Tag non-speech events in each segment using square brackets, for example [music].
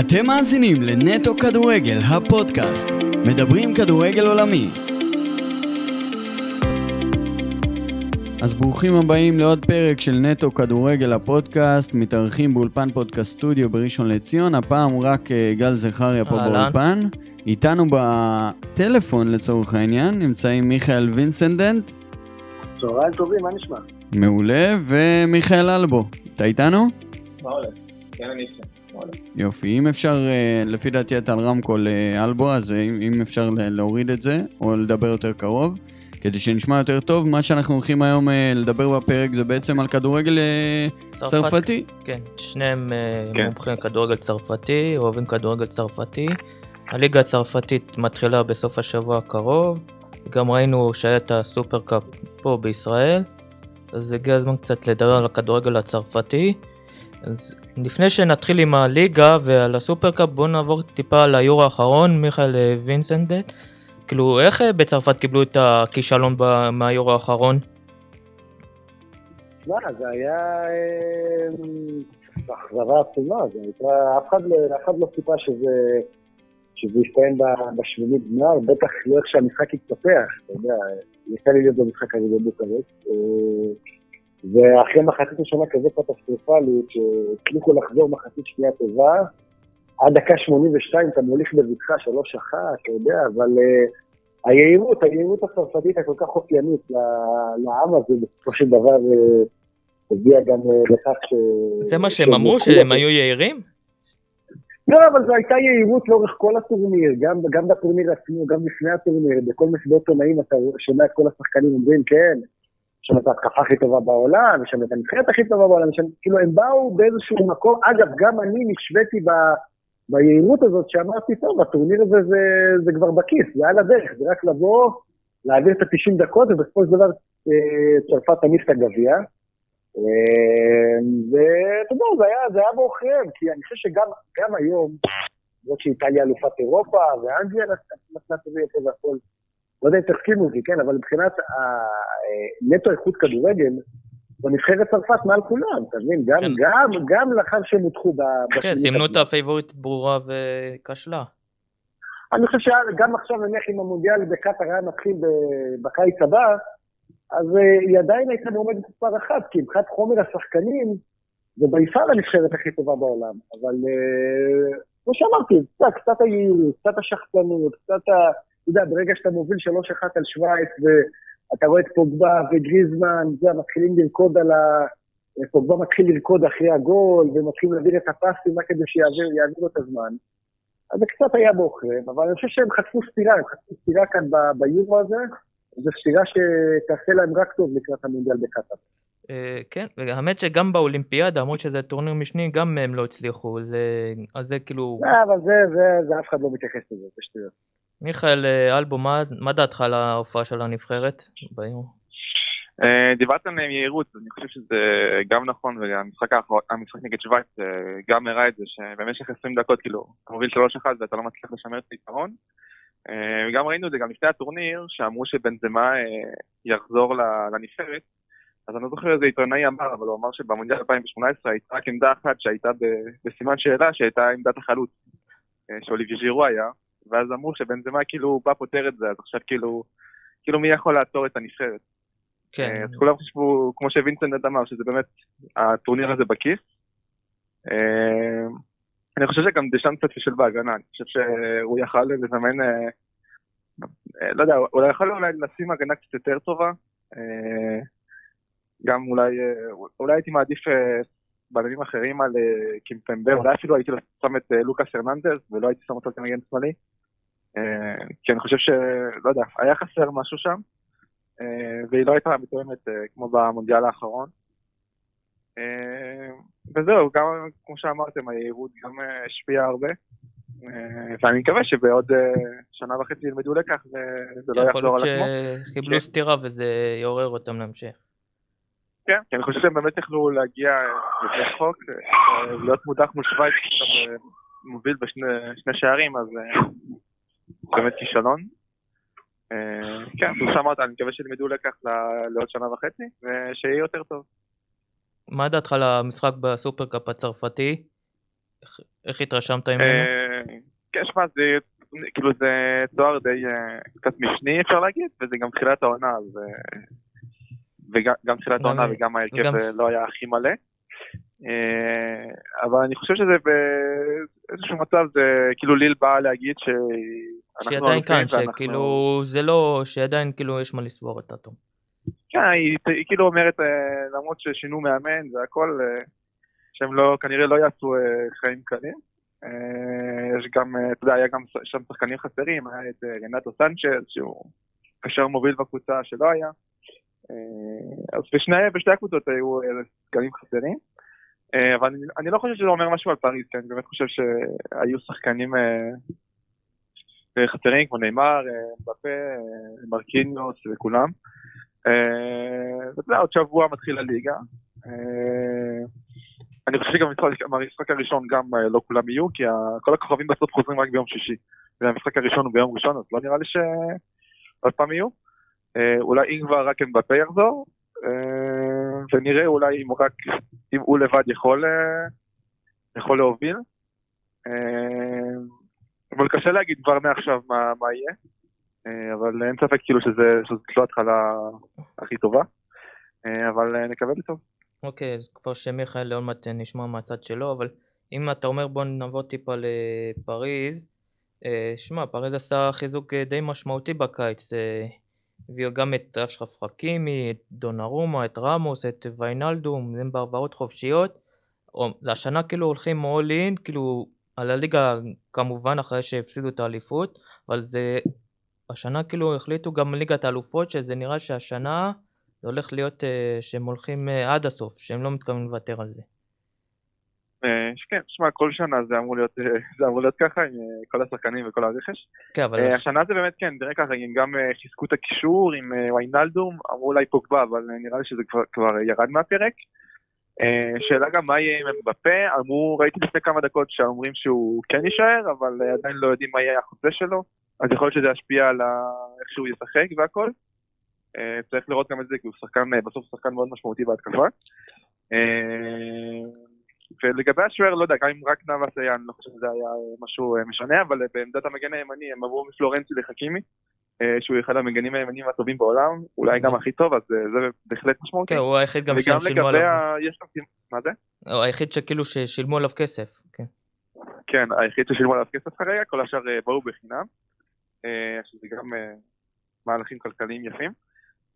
אתם מאזינים לנטו כדורגל, הפודקאסט. מדברים כדורגל עולמי. אז ברוכים הבאים לעוד פרק של נטו כדורגל הפודקאסט, מתארחים באולפן פודקאסט סטודיו בראשון לציון, הפעם רק אה, גל זכריה פה אהלן. באולפן. איתנו בטלפון לצורך העניין, נמצאים מיכאל וינסנדנט, צהריים טובים, מה נשמע? מעולה, ומיכאל אלבו. אתה איתנו? מעולה. כן, אני איתכם. יופי, אם אפשר, אה, לפי דעתי אתה על רמקול אה, אלבו, אז אה, אם אפשר להוריד את זה, או לדבר יותר קרוב, כדי שנשמע יותר טוב, מה שאנחנו הולכים היום אה, לדבר בפרק זה בעצם על כדורגל אה, צרפתי. כן, שניהם אה, כן. מומחים לכדורגל צרפתי, אוהבים כדורגל צרפתי. הליגה הצרפתית מתחילה בסוף השבוע הקרוב, גם ראינו שהיה את הסופרקאפ פה בישראל, אז הגיע הזמן קצת לדבר על הכדורגל הצרפתי. אז לפני שנתחיל עם הליגה ועל הסופרקאפ, בואו נעבור טיפה על היורו האחרון, מיכאל אה, וינסנדט. כאילו, איך אה, בצרפת קיבלו את הכישלון מהיורו האחרון? תשמע, זה היה אה, אכזבה עצומה, זה הייתה, אף אחד לא- לא ציפה שזה שזה יסתיים בשמינית גמר, בטח לא איך שהמשחק יתפתח, אתה יודע, יצא לי להיות במשחק הזה בבוקרשט, אה, ואחרי מחצית ראשונה כזה קטסטרופלית, שהצליחו לחזור מחצית שנייה טובה, עד דקה 82 אתה מוליך בבטחה 3-1, אתה יודע, אבל אה, היהירות, היהירות הצרפתית הכל כך אופיינית לעם הזה, בסופו של דבר אה, הביאה גם אה, לכך ש... זה מה שהם אמרו, שהם. היו יהירים? לא, אבל זו הייתה יהירות לאורך כל הטורניר, גם, גם בטורניר עצמו, גם לפני הטורניר, בכל מסיבות עונאים אתה שומע את כל השחקנים אומרים, כן, יש לנו את ההתקפה הכי טובה בעולם, יש לנו את הנבחרת הכי טובה בעולם, לנו, כאילו הם באו באיזשהו מקום, אגב, גם אני נשוויתי ב, ביהירות הזאת שאמרתי, טוב, הטורניר הזה זה, זה כבר בכיס, זה על הדרך, זה רק לבוא, להעביר את ה-90 דקות, ובסופו של דבר אה, צרפת תניף את הגביע. אה, ואתה יודע, זה היה, זה היה בעוכריהם, כי אני חושב שגם גם היום, זאת שאיטליה אלופת אירופה, ואנגליה נתנה טוב יותר והכל, לא יודע אם תסכימו אותי, כן, אבל מבחינת הנטו איכות כדורגל, בנבחרת צרפת מעל כולם, אתה מבין? גם, כן. גם, גם לאחר שהם הודחו ב... כן, סימנו את. הפייבוריט ברורה וכשלה. אני חושב שגם עכשיו נניח אם המונדיאל בקטאר היה מתחיל בקיץ הבא, אז אה, היא עדיין הייתה מועמדת מספר אחת, כי מבחינת חומר השחקנים, זה ביפר הנבחרת הכי טובה בעולם. אבל אה, כמו שאמרתי, קצת, קצת היעילות, קצת השחצנות, קצת ה... אתה יודע, ברגע שאתה מוביל 3-1 על שווייץ, ואתה רואה את פוגבה וגריזמן, זה, מתחילים לרקוד על ה... פוגבה מתחיל לרקוד אחרי הגול, ומתחילים להעביר את הפסים רק כדי שיעביר יעביר לו את הזמן. אז זה קצת היה בעוכריהם, אבל אני חושב שהם חטפו סטירה, הם חטפו סטירה כאן ביורו הזה, זו סטירה שתעשה להם רק טוב לקראת המונדיאל בקטאר. אה, כן, והאמת שגם באולימפיאדה, למרות שזה טורניר משני, גם הם לא הצליחו. אז זה כאילו... אה, אבל זה, זה, זה אף אחד לא מתייחס לזה, זה שטויות. מיכאל אה, אלבו, מה- מה דעתך על ההופעה של הנבחרת? ביורו? אה, דיברת על מהירות, אני חושב שזה גם נכון, והמשחק האחרון, המשחק נגד שווייץ אה, גם הראה את זה, שבמשך 20 דקות, כאילו, אתה מוביל 3-1 ואתה לא מצליח לשמר את היתרון. וגם ראינו את זה גם לפני הטורניר, שאמרו שבנזמה יחזור לנבחרת. אז אני לא זוכר איזה עיתונאי אמר, אבל הוא אמר שבמונדיאל 2018 הייתה רק עמדה אחת שהייתה בסימן שאלה, שהייתה עמדת החלוץ, שאוליבי ז'ירו היה, ואז אמרו שבנזמה כאילו בא פותר את זה, אז עכשיו כאילו, כאילו מי יכול לעצור את הנבחרת. כן, אה, אז כולם חשבו, כמו שווינסנט אמר, שזה באמת הטורניר הזה בכיס. אה, אני חושב שגם דשאן קצת פישל בהגנה, אני חושב שהוא יכל לזמן, אה, לא יודע, אולי יכול אולי לשים הגנה קצת יותר טובה. גם אולי, אולי הייתי מעדיף בלמים אחרים על קימפמבה, אולי אפילו הייתי שם את לוקאס הרננדז ולא הייתי שם אותו כמגן שמאלי. אה, כי אני חושב שלא יודע, היה חסר משהו שם. אה, והיא לא הייתה מתואמת אה, כמו במונדיאל האחרון. וזהו, גם כמו שאמרתם, היהירות גם השפיעה הרבה. ואני מקווה שבעוד שנה וחצי ילמדו לקח וזה לא יכול יחזור להיות על עצמו. שקיבלו כן. סטירה וזה יעורר אותם להמשך. כן, כי אני חושב שהם באמת יכלו להגיע רחוק, אה, להיות מודח מול שווייץ, מוביל בשני שני שערים, אז באמת כישלון. אה, כן, כמו שאמרת, אני מקווה שילמדו לקח לעוד שנה וחצי, ושיהיה יותר טוב. מה דעתך על המשחק בסופרקאפ הצרפתי? איך התרשמת ממנו? אה, כן, שמע, זה כאילו זה תואר די אה, קצת משני אפשר להגיד, וזה גם תחילת העונה, אז... וגם תחילת העונה וגם ההרכב וגם- אה, לא היה הכי מלא. אבל אני חושב שזה באיזשהו מצב, זה כאילו ליל באה להגיד שהיא עדיין כאן, שכאילו זה לא, שעדיין כאילו יש מה לסבור את אטום. כן, היא, היא כאילו אומרת, אה, למרות ששינו מאמן והכל, אה, שהם לא, כנראה לא יעשו אה, חיים קלים. יש גם, אתה יודע, היה גם שם שחקנים חסרים, היה את רנטו סנצ'ז, שהוא קשר מוביל בקבוצה שלא היה. אז בשני, בשתי הקבוצות היו שחקנים חסרים. אבל אני, אני לא חושב שזה אומר משהו על פריז, כי אני באמת חושב שהיו שחקנים חסרים, כמו נאמר, אה, מבפה, אה, מרקיניוס וכולם. אה, עוד שבוע מתחיל הליגה. אני חושב שגם במשחק הראשון גם לא כולם יהיו, כי כל הכוכבים בסוף חוזרים רק ביום שישי. והמשחק הראשון הוא ביום ראשון, אז לא נראה לי שעוד פעם יהיו. אולי אם כבר רק אמבפה יחזור, אה, ונראה אולי אם רק, אם הוא לבד יכול, יכול להוביל. אבל קשה להגיד כבר מעכשיו מה, מה יהיה. אה, אבל אין ספק כאילו שזה, שזאת לא התחלה הכי טובה. אה, אבל אה, נקווה לטוב. אוקיי, אז כבר שמיכאל עוד מעט נשמע מהצד שלו, אבל אם אתה אומר בוא נעבור טיפה לפריז, שמע, פריז עשה חיזוק די משמעותי בקיץ, הביאו גם את אשרף חכימי, את דונרומה, את רמוס, את ויינלדום, הם בהעברות חופשיות. השנה כאילו הולכים all in, כאילו על הליגה כמובן אחרי שהפסידו את האליפות, אבל זה, השנה כאילו החליטו גם ליגת האלופות, שזה נראה שהשנה זה הולך להיות אה, שהם הולכים אה, עד הסוף, שהם לא מתכוונים לוותר על זה. אה, כן, שמע, כל שנה זה אמור להיות, זה אמור להיות ככה עם כל השחקנים וכל הרכש. כן, אבל הש- השנה זה באמת כן, תראה ככה, הם גם חיזקו את הקישור עם ויינלדום, אמרו אולי פוגבה, אבל אה, נראה לי שזה כבר, כבר ירד מהפרק. אה, שאלה גם מה יהיה עם אמבפה, אמרו, ראיתי לפני כמה דקות שאומרים שהוא כן יישאר, אבל אה, עדיין לא יודעים מה יהיה החוזה שלו, אז יכול להיות שזה ישפיע על איך שהוא ישחק והכל. אה, צריך לראות גם את זה, כי הוא שחקן, בסוף שחקן מאוד משמעותי בהתקפה. ולגבי השוער, לא יודע, גם אם רק היה, אני לא חושב שזה היה משהו משנה, אבל בעמדת המגן הימני הם עברו מפלורנצי לחכימי, שהוא אחד המגנים הימניים הטובים בעולם, אולי גם הכי טוב, אז אה, זה בהחלט משמעותי. כן, הוא היחיד גם וגם שהם שילמו לגבי עליו, ה... יש גם... מה זה? הוא היחיד שכאילו ששילמו עליו כסף, כן. כן, היחיד ששילמו עליו כסף כרגע, כל השאר אה, באו בחינם, אה, שזה גם אה, מהלכים כלכליים יפים.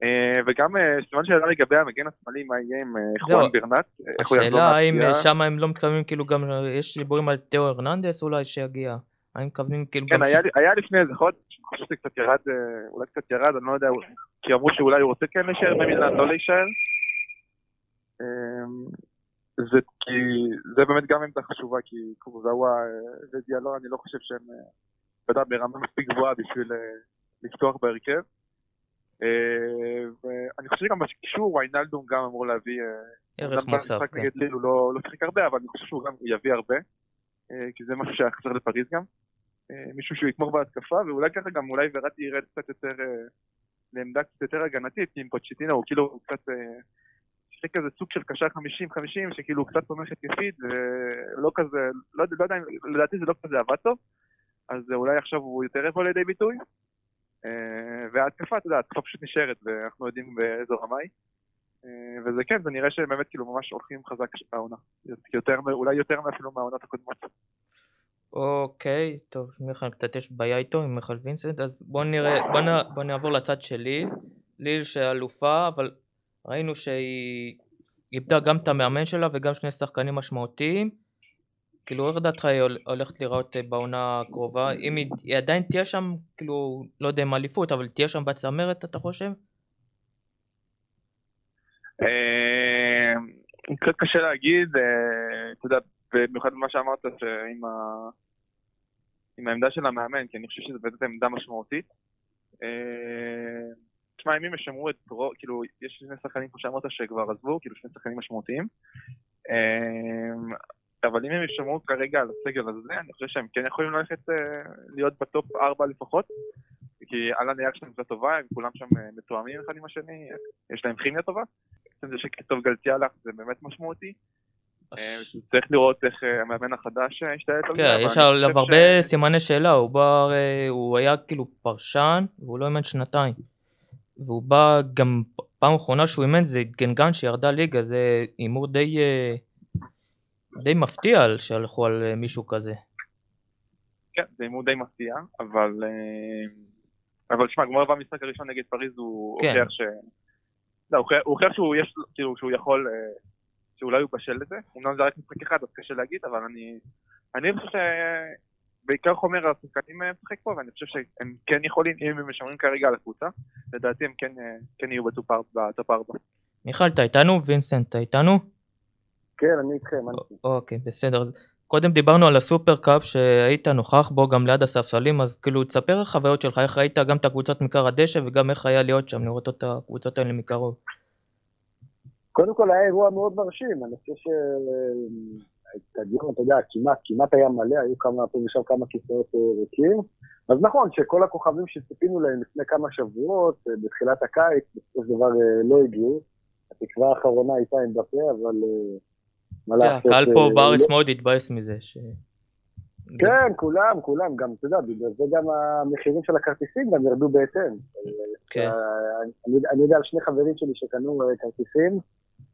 אה, וגם אה, סימן שאלה לגבי המגן השמאלי, מה יהיה עם אה, זהו. חואן ברנט, אה, השאלה האם. שם הם לא מתכוונים כאילו גם, יש דיבורים על תאו הרננדס אולי שיגיע, האם מתכוונים כאילו כן, היה, ש- היה לפני איזה חודש, אני חושב שזה קצת ירד, אה, אולי קצת ירד, אני לא יודע, כי אמרו שאולי הוא רוצה כן להישאר במילאן, לא להישאר. אמ, זה כי, זה באמת גם עמדה חשובה, כי קורזאווה אה, ודיאלו, אני לא חושב שהם, אה, אתה יודע, ברמה מספיק גבוהה בשביל אה, לפתוח בהרכב. אה, ואני חושב שגם בקישור, ויינלדום גם אמור להביא, אה, ערך מוסף, כן. נגד ליל הוא לא לא שיחק הרבה, אבל אני חושב שהוא גם יביא הרבה, אה, כי זה משהו שהיה חסר לפריז גם. אה, מישהו שהוא יתמוך בהתקפה, ואולי ככה גם אולי וראטי ירד קצת יותר אה, לעמדה קצת יותר הגנתית, כי עם פוצ'טינו הוא כאילו הוא קצת אה, שיחק כזה סוג של קשר 50-50, שכאילו הוא קצת תומך התקפית, ולא כזה, לא, לא יודע, לדעתי זה לא כזה עבד טוב, אז אה, אולי עכשיו הוא יותר יבוא לידי ביטוי. אה, וההתקפה, אתה יודע, ההתקפה פשוט נשארת, ואנחנו יודעים באיזו רמה היא. אה, וזה כן, זה נראה שהם באמת כאילו ממש הולכים חזק העונה. יותר, אולי יותר מאפילו מהעונות הקודמות. אוקיי, טוב, מיכאל קצת יש בעיה איתו עם מיכאל וינסנט, אז בוא נראה, בוא, נ, בוא נעבור לצד של ליל, שאלופה, אבל ראינו שהיא איבדה גם את המאמן שלה וגם שני שחקנים משמעותיים, כאילו איך דעתך היא הול- הולכת להיראות אה, בעונה הקרובה, אם היא, היא עדיין תהיה שם, כאילו, לא יודע אם אליפות, אבל תהיה שם בצמרת אתה חושב? אה, קצת קשה להגיד, אה, אתה יודע, במיוחד במה שאמרת, שעם ה... עם העמדה של המאמן, כי אני חושב שזו באמת עמדה משמעותית. אה, תשמע, אם הם ישמרו את רוב, כאילו, יש שני שחקנים, כמו שאמרת, שכבר עזבו, כאילו שני שחקנים משמעותיים. אבל אם הם ישמרו כרגע על הסגל הזה, אני חושב שהם כן יכולים ללכת להיות בטופ 4 לפחות. כי על הנייר שלהם קבוצה טובה, הם כולם שם מתואמים אחד עם השני, יש להם כימיה טובה. בעצם זה שכתוב גלציאלח זה באמת משמעותי. אה, צריך לראות איך אה, המאמן החדש אה, ישתלט על זה. כן, יש עליו הרבה סימני שאלה, הוא בא, הוא היה כאילו פרשן, והוא לא אימן שנתיים. והוא בא גם, פעם אחרונה שהוא אימן זה גנגן שירדה ליגה, זה הימור די, די מפתיע שהלכו על מישהו כזה. כן, זה הימור די מפתיע, אבל... אבל שמע, כבר במשחק הראשון נגד פריז הוא כן. הוכיח ש... לא, הוא הוכיח שהוא יש, לו- כאילו, שהוא יכול, אה, שאולי הוא בשל לזה. אמנם זה רק משחק אחד, אז קשה להגיד, אבל אני... אני חושב שבעיקר חומר השחקנים אה, משחק פה, ואני חושב שהם כן יכולים, אם הם משמרים כרגע על הקבוצה, לדעתי הם כן, אה, כן יהיו בטופ ארבע-. מיכל, אתה איתנו? וינסנט, אתה איתנו? כן, אני איתכם. אני- אוקיי, בסדר. קודם דיברנו על הסופר קאפ שהיית נוכח בו גם ליד הספסלים, אז כאילו תספר החוויות שלך, איך ראית גם את הקבוצות מכר הדשא וגם איך היה להיות שם, לראות את הקבוצות האלה מקרוב. קודם כל היה אירוע מאוד מרשים, אני חושב שהאצטדיון, אתה יודע, כמעט, כמעט היה מלא, היו כמה, פה ושם כמה כיסאות אה, ריקים. אז נכון שכל הכוכבים שציפינו להם לפני כמה שבועות, אה, בתחילת הקיץ, בסופו של דבר אה, לא הגיעו. התקווה האחרונה הייתה עם בפה, אבל הקהל פה אה, בארץ לא- מאוד התבאס מזה. ש- כן, כולם, כולם, גם, אתה יודע, בגלל זה גם המחירים של הכרטיסים גם ירדו בהתאם. כן. אה, אני, אני יודע על שני חברים שלי שקנו אה, כרטיסים,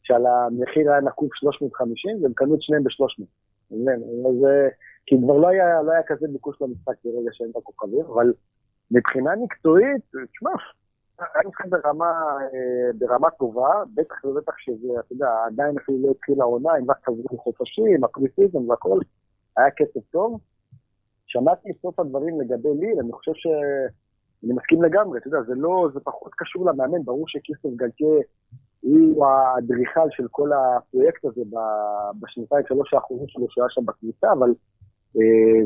שעל המחיר היה נקוב 350, והם קנו את שניהם ב-300. אתה מבין? אז, אה, כי כבר לא היה, לא היה כזה ביקוש למשחק ברגע שאין את הכוכבים, אבל מבחינה מקצועית, תשמע, היה משחק ברמה, אה, ברמה טובה, בטח ובטח שזה, אתה יודע, עדיין אפילו לא התחילה העונה, הם רק חזרו חופשים, הפריסיזם והכל, היה קצב טוב. שמעתי את סוף הדברים לגבי ליל, אני חושב ש... אני מסכים לגמרי, אתה יודע, זה לא, זה פחות קשור למאמן, ברור שכיסטוף גלקה הוא האדריכל של כל הפרויקט הזה בשנתיים שלוש האחרונות שלו שהיה שם בקבוצה, אבל,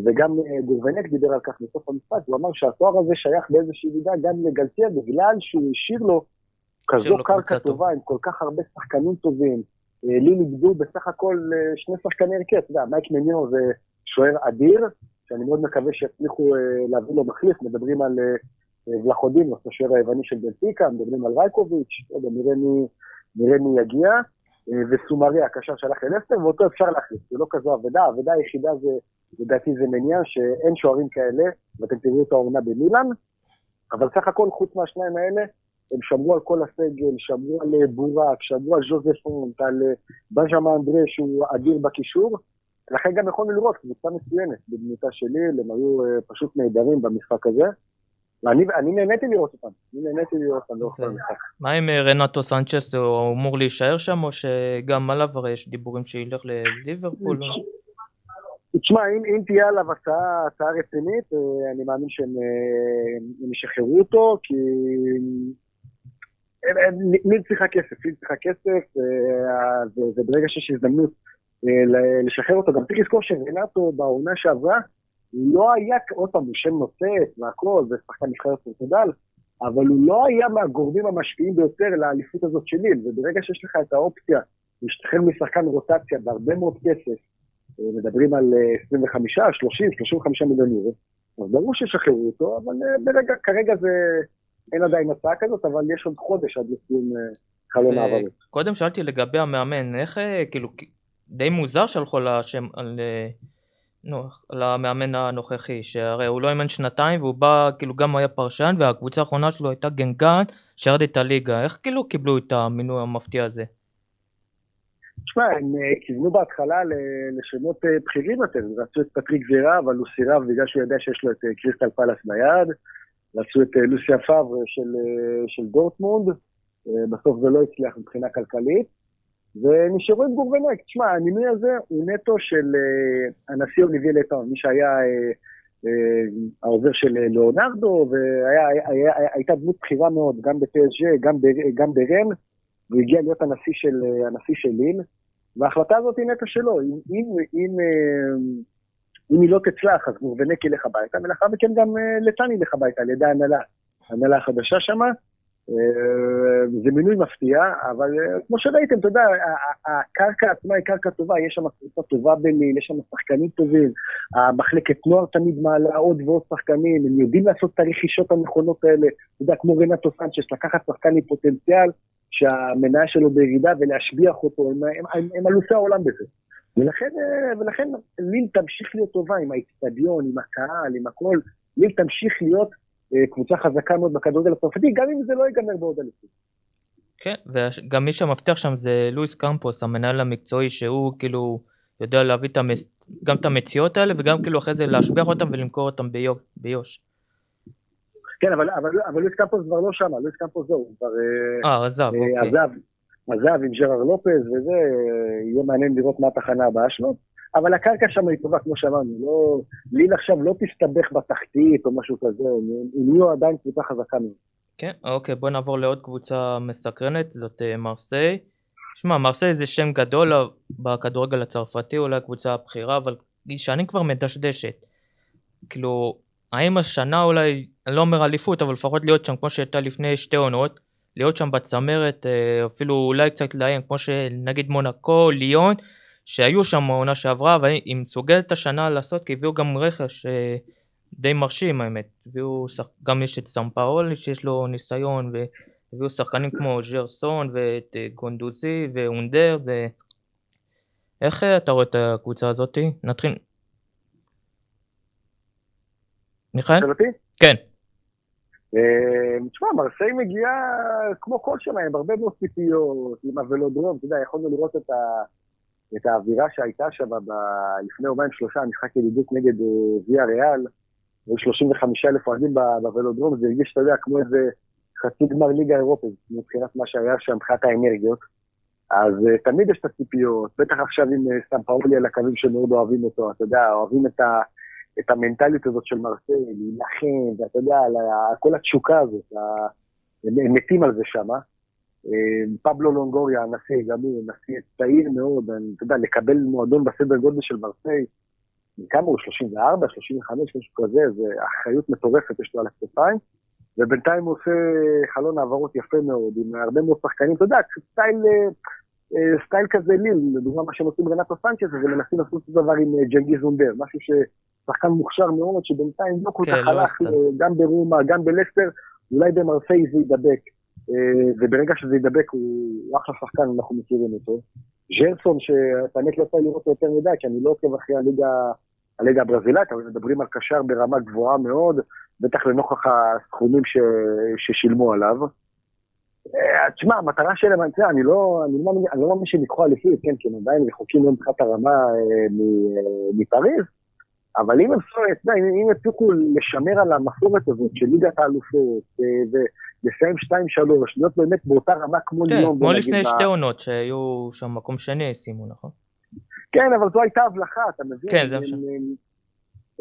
וגם אה, גורבנק דיבר על כך בסוף המשחק, הוא אמר שהתואר הזה שייך באיזושהי מידה גם לגלקה, בגלל שהוא השאיר לו כזו קרקע טובה. עם כל כך הרבה שחקנים טובים. אה, לי איבדו בסך הכל אה, שני שחקני הרכב, אתה יודע, מייק מנינו זה שוער אדיר, שאני מאוד מקווה שיצליחו אה, להביא לו מחליף, מדברים על אה, אה, ולחודינוס, השוער היווני של בנפיקה, מדברים על רייקוביץ', נראה מי, יגיע, אה, וסומרי, הקשר שהלך לאסטר, ואותו אפשר להחליף, זה לא כזו אבדה, האבדה היחידה זה, לדעתי זה מניע שאין שוערים כאלה, ואתם תראו את העונה במילאן, אבל סך הכל, חוץ מהשניים האלה, הם שמרו על כל הסגל, שמרו על אה, בורק, שמרו על ז'וזף פונט, על אה, בנג'מה אנדרה שהוא אדיר בקישור, לכן גם יכולנו לראות קבוצה מצוינת בדמותה של ליל, הם היו אה, פשוט נהדרים במשחק הזה. ואני אני נהניתי לראות אותם, אני נהניתי לראות אותם לאורך כל אוקיי. המשחק. מה עם רנטו סנצ'ס, הוא אמור להישאר שם, או שגם עליו הרי יש דיבורים שילך לליברפול? תשמע, אם, אם תהיה עליו הצעה, הצעה רצינית, אה, אני מאמין שהם אה, ישחררו אותו, כי ליל צריכה כסף, ליל צריכה כסף, אה, וברגע שיש הזדמנות לשחרר אותו, גם צריך לזכור שרנטו בעונה שעברה, לא היה, עוד פעם, הוא שם נוצץ והכל, ושחקן נבחרת פורטוגל, אבל הוא לא היה מהגורמים המשפיעים ביותר לאליפות הזאת של ליל, וברגע שיש לך את האופציה להשתחרר משחקן רוטציה בהרבה מאוד כסף, מדברים על אה, 25, 30, 35 מיליון יורו, אז ברור שישחררו אותו, אבל אה, ברגע, כרגע זה, אין עדיין הצעה כזאת, אבל יש עוד חודש עד לסיום אה, חלון העברות. קודם שאלתי לגבי המאמן, איך אה, כאילו, די מוזר שהלכו על השם, על, נו, על המאמן הנוכחי, שהרי הוא לא אימן שנתיים והוא בא, כאילו גם היה פרשן והקבוצה האחרונה שלו הייתה גנגן שירד את הליגה, איך כאילו קיבלו את המינוי המפתיע הזה? תשמע, הם אה, כיוונו בהתחלה לשמות אה, בכירים יותר, רצו את פטריק וירה, אבל הוא סירב בגלל שהוא ידע שיש לו את אה, קריסטל פאלאס ביד, רצו את לוסיאן פאבר של, של דורטמונד, בסוף זה לא הצליח מבחינה כלכלית, ונשארו עם גורבנק. תשמע, המינוי הזה הוא נטו של הנשיא אוליביה לטאון, מי שהיה העוזר של ליאונרדו, והייתה דמות בכירה מאוד, גם בפסג' גם, ב- גם ברם, והוא הגיע להיות הנשיא של, אה, הנשיא של ליל, וההחלטה הזאת היא נטו שלו. אם, אם, אם, אה, אם היא לא תצלח, אז גורבנק ילך הביתה, ולאחר מכן גם אה, לטאן ילך הביתה על ידי ההנהלה, ההנהלה החדשה שמה. זה מינוי מפתיע, אבל כמו שראיתם, אתה יודע, הקרקע עצמה היא קרקע טובה, יש שם קבוצה טובה בליל, יש שם שחקנים טובים, המחלקת נוער תמיד מעלה עוד ועוד שחקנים, הם יודעים לעשות את הרכישות הנכונות האלה, אתה יודע, כמו רנטו סנצ'ס, לקחת שחקן עם פוטנציאל, שהמניה שלו בירידה ולהשביח אותו, הם, הם, הם, הם אלופי העולם בזה. ולכן, אה, ולכן ליל תמשיך להיות טובה עם האיצטדיון, עם הקהל, עם הכל. ליל תמשיך להיות אה, קבוצה חזקה מאוד בכדורגל הצרפתי, גם אם זה לא ייגמר בעוד אליפות. כן, וגם מי שמבטיח שם זה לואיס קמפוס, המנהל המקצועי, שהוא כאילו יודע להביא את המס... גם את המציאות האלה, וגם כאילו אחרי זה להשביח אותם ולמכור אותם ביו... ביוש. כן, אבל, אבל, אבל לואיס קמפוס כבר לא שם, לואיס קמפוס זהו, הוא כבר אה, עזב, אה, אוקיי. עזב, עזב עם ג'רר לופז וזה, אה, יהיה מעניין לראות מה התחנה הבאה שלו. אבל הקרקע שם היא טובה, כמו שאמרנו, לא, ליל עכשיו לא תסתבך בתחתית או משהו כזה, הם יהיו עדיין קבוצה חזקה מאוד. כן, אוקיי, בוא נעבור לעוד קבוצה מסקרנת, זאת אה, מרסיי. שמע, מרסיי זה שם גדול בכדורגל הצרפתי, אולי הקבוצה הבכירה, אבל היא שנים כבר מדשדשת. כאילו, האם השנה אולי, אני לא אומר אליפות, אבל לפחות להיות שם כמו שהייתה לפני שתי עונות, להיות שם בצמרת, אה, אפילו אולי קצת לאיים, כמו שנגיד מונקו, ליון, שהיו שם העונה שעברה, והיא מסוגלת השנה לעשות, כי הביאו גם רכש אה, די מרשים האמת. הביאו. גם יש את סמפאול שיש לו ניסיון, והביאו שחקנים כמו ז'רסון ואת אה, גונדוזי ואונדר, ו... איך אתה רואה את הקבוצה הזאתי? נתחיל. מיכאל? כן. אה, תשמע, מרסיי מגיעה כמו כל שנה, עם הרבה מאוד ציפיות, עם הוולודרום, אתה יודע, יכולנו לראות את, ה, את האווירה שהייתה שם ב- לפני יומיים שלושה, משחק ידידות נגד אה, ויה ריאל, היו 35 אלף אוהדים בוולודרום, זה הרגיש, אתה יודע, כמו איזה חצי גמר ליגה אירופית, מבחינת מה שהיה שם, מבחינת האנרגיות. אז uh, תמיד יש את הציפיות, בטח עכשיו עם uh, סמפאולי על הקווים שמאוד אוהבים אותו, אתה יודע, אוהבים את, ה, את המנטליות הזאת של מרסיי, להילחם, ואתה יודע, כל התשוקה הזאת, הם מתים על זה שמה. אה, פבלו לונגוריה, הנשיא, גם הוא נשיא צעיר מאוד, אתה יודע, לקבל מועדון בסדר גודל של מרסיי, כמה הוא? 34, 35, משהו כזה, זה אחריות מטורפת יש לו על הכתפיים. ובינתיים הוא עושה חלון העברות יפה מאוד, עם הרבה מאוד שחקנים, אתה יודע, סטייל, אה, אה, סטייל כזה ליל, לדוגמה מה שהם עושים רנאטו סאנצ'ס, הם מנסים לעשות אותו דבר עם ג'נגיז אונדר, משהו ששחקן מוכשר מאוד, שבינתיים לא כל כך, כך לא הלך, גם ברומא, גם בלסטר, אולי במרסיי זה יידבק, אה, וברגע שזה יידבק הוא אחלה שחקן, אנחנו מכירים אותו. ז'רסון, שהאמת לא יכול לראות יותר מדי, כי אני לא עוקב אחרי הליגה, הליגה הברזילאית, אבל מדברים על קשר ברמה גבוהה מאוד, בטח לנוכח הסכומים ש... ששילמו עליו. אה, תשמע, המטרה שלהם, אני לא אני לא מאמין- אני לא מאמין שהם ייקחו אליפות, כן, כי הם עדיין רחוקים מאוד מבחינת הרמה אה, מפריז, אבל אם הם אם יצליחו לשמר על המסורת הזאת של ליגת האלופות, אה, ולסיים 2-3, להיות באמת באותה רמה כמו כן, ליון, כמו לפני שתי עונות שהיו שם מקום שני סיימו, נכון? כן, אבל זו הייתה הבלחה, אתה מבין? כן, זה מה ש-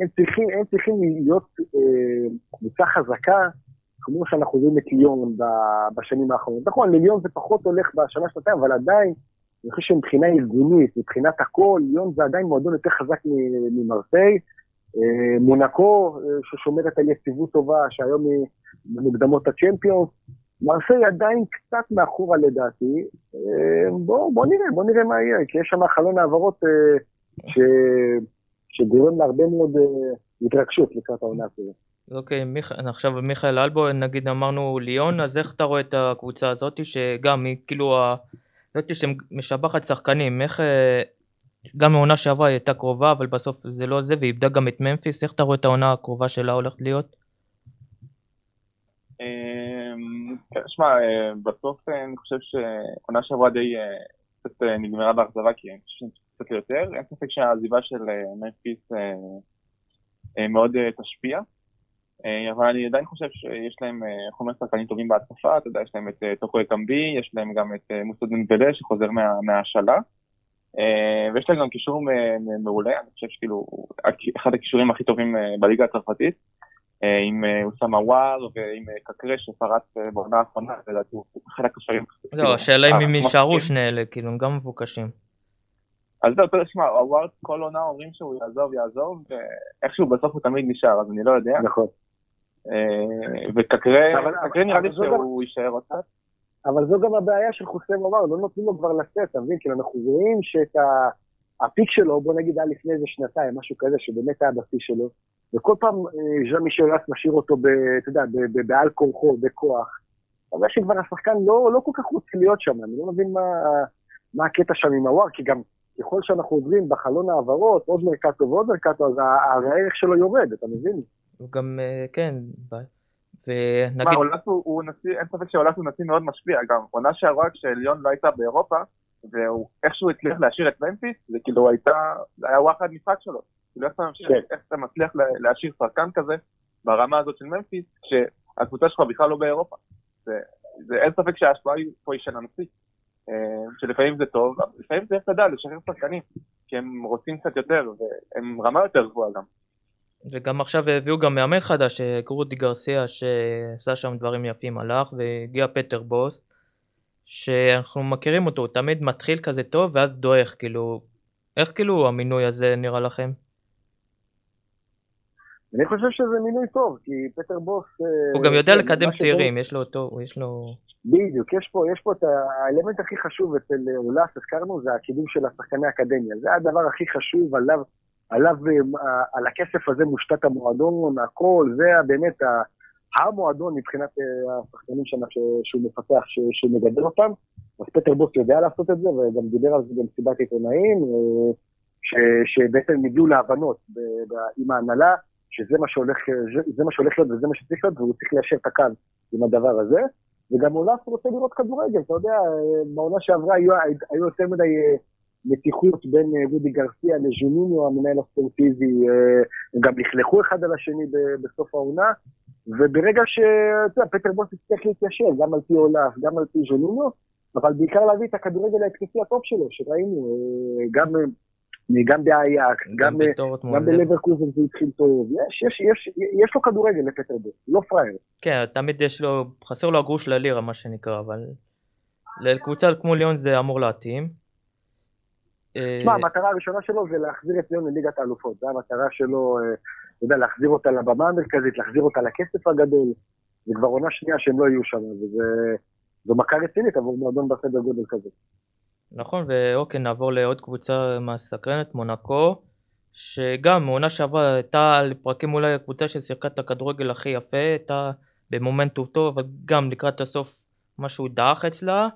הם, צריכים, הם צריכים להיות אה, קבוצה חזקה, כמו שאנחנו רואים את ליון בשנים האחרונות. נכון, לליון זה פחות הולך בשנה שנתיים, אבל עדיין, אני חושב שמבחינה ארגונית, מבחינת הכל, ליון זה עדיין מועדון יותר חזק ממרסיי. אה, מונקו, אה, ששומרת על יציבות טובה, שהיום היא במוקדמות הצ'מפיונס. מרסיי עדיין קצת מאחורה לדעתי. אה, בוא, בוא נראה, בוא נראה מה יהיה, כי יש שם חלון העברות ש... שגורם להרבה מאוד התרגשות לקראת העונה הזאת. אוקיי, מיכ... עכשיו מיכאל אלבו, נגיד אמרנו ליון, אז איך אתה רואה את הקבוצה הזאת, שגם היא כאילו, זאת שמשבחת שחקנים, איך... אה, גם העונה שעברה הייתה קרובה, אבל בסוף זה לא זה, ואיבדה גם את ממפיס, איך אתה רואה את העונה הקרובה שלה הולכת להיות? אמ, כן, שמע, אה, בסוף אה, אני חושב שעונה שעברה די קצת נגמרה באכזבה, כי אני חושב קצת יותר. אין ספק שהעזיבה של מפיס אה, מאוד תשפיע. אה, אבל אני עדיין חושב שיש להם אה, חומר שחקנים טובים בהתקפה, אתה יודע, יש להם את אה, טוקו אקמבי, יש להם גם את מוסד דמבלה שחוזר מה- מההשאלה. אה, ויש להם גם קישור מ- מ- מעולה, אני חושב שכאילו אחד הקישורים הכי טובים בליגה הצרפתית. עם אוסאמה וואר ועם קקרה שפרץ בעונה האחרונה, לדעתי הוא אחד הקשרים. לא, השאלה אם הם יישארו. שני אלה, כאילו, הם גם מבוקשים. אז זהו, אתה יודע, שמע, הוואר כל עונה אומרים שהוא יעזוב, יעזוב, ואיכשהו בסוף הוא תמיד נשאר, אז אני לא יודע. נכון. אה, וקקרה, נראה לי שהוא יישאר עוד קצת. אבל זו גם הבעיה של חוסם עמר, לא נותנים לו כבר לצאת, אתה מבין? כאילו, אנחנו רואים שאת. הפיק שלו, בוא נגיד, היה לפני איזה שנתיים, משהו כזה, שבאמת היה בשיא שלו, וכל פעם אה, ז'אן מישל אולאס משאיר אותו, אתה יודע, בעל כורחו, בכוח. אבל שכבר השחקן לא, לא כל כך רוצה להיות שם, אני לא מבין מה, מה הקטע שם עם אוואר, כי גם ככל שאנחנו עוברים בחלון העברות, עוד מרקאטו ועוד מרקאטו, אז הערך שלו יורד, אתה מבין? הוא גם, אה, כן, ונגיד... מה, אולאס הוא נשיא, אין ספק שאולאס הוא נשיא מאוד משפיע, גם עונה שעברה כשליון לא הייתה באירופה, והוא איכשהו הצליח להשאיר את ממפיס, זה כאילו הייתה, זה היה וואחד משחק שלו. כאילו איך אתה ממשיך, כן. איך אתה מצליח להשאיר שחקן כזה ברמה הזאת של ממפיס, כשהקבוצה שלך בכלל לא באירופה. זה, זה אין ספק שההשפעה פה היא של הנשיא. אה, שלפעמים זה טוב, לפעמים צריך לדעת לשחרר שחקנים, כי הם רוצים קצת יותר, והם רמה יותר גבוהה גם. וגם עכשיו הביאו גם מאמן חדש, גרודי גרסיה, שעשה שם דברים יפים, הלך, והגיע פטר בוס, שאנחנו מכירים אותו, הוא תמיד מתחיל כזה טוב, ואז דועך, כאילו, איך כאילו המינוי הזה נראה לכם? אני חושב שזה מינוי טוב, כי פטר בוס... הוא גם יודע כן, לקדם צעירים, יש לו אותו, יש לו... בדיוק, יש פה, יש פה את האלמנט הכי חשוב אצל אולס, הזכרנו, זה הקידום של השחקני האקדמיה. זה הדבר הכי חשוב, עליו, עליו, אה, על הכסף הזה מושתת המועדון, הכל, זה באמת המועדון מבחינת אה, השחקנים שהוא מפתח, שהוא מגדל אותם. אז פטר בוס יודע לעשות את זה, וגם דיבר על זה במסיבת עיתונאים, אה, שבעצם הגיעו להבנות עם ההנהלה, שזה מה שהולך, מה שהולך להיות וזה מה שצריך להיות, והוא צריך ליישר את הקו עם הדבר הזה. וגם אולף רוצה לראות כדורגל, אתה יודע, בעונה שעברה היו, היו יותר מדי מתיחות בין רודי אה, גרסיה לז'וניניו, המנהל הספורטיבי, אה, גם לכלכו אחד על השני בסוף העונה, וברגע ש... אתה יודע, פטר בוס יצטרך להתיישב, גם על פי אולף, גם על פי ז'וניניו, אבל בעיקר להביא את הכדורגל ההתקפי הטוב שלו, שראינו, גם גם באייקס, גם, גם בלברקוזן זה התחיל טוב, יש, יש, יש, יש לו כדורגל לפטרבורג, לא פראייר. כן, תמיד יש לו, חסר לו הגרוש ללירה מה שנקרא, אבל לקבוצה כמו ליאון זה אמור להתאים. תשמע, המטרה הראשונה שלו זה להחזיר את ליאון לליגת האלופות, זו המטרה שלו, אה, אתה יודע, להחזיר אותה לבמה המרכזית, להחזיר אותה לכסף הגדול, זה כבר עונה שנייה שהם לא יהיו שם, וזו מכה רצינית עבור מועדון בסדר גודל כזה. נכון, ואוקיי, נעבור לעוד קבוצה מסקרנת, מונקו, שגם מעונה שעברה הייתה לפרקים אולי הקבוצה ששיחקה את הכדורגל הכי יפה, הייתה במומנטום טוב, אבל גם לקראת הסוף משהו דעך אצלה,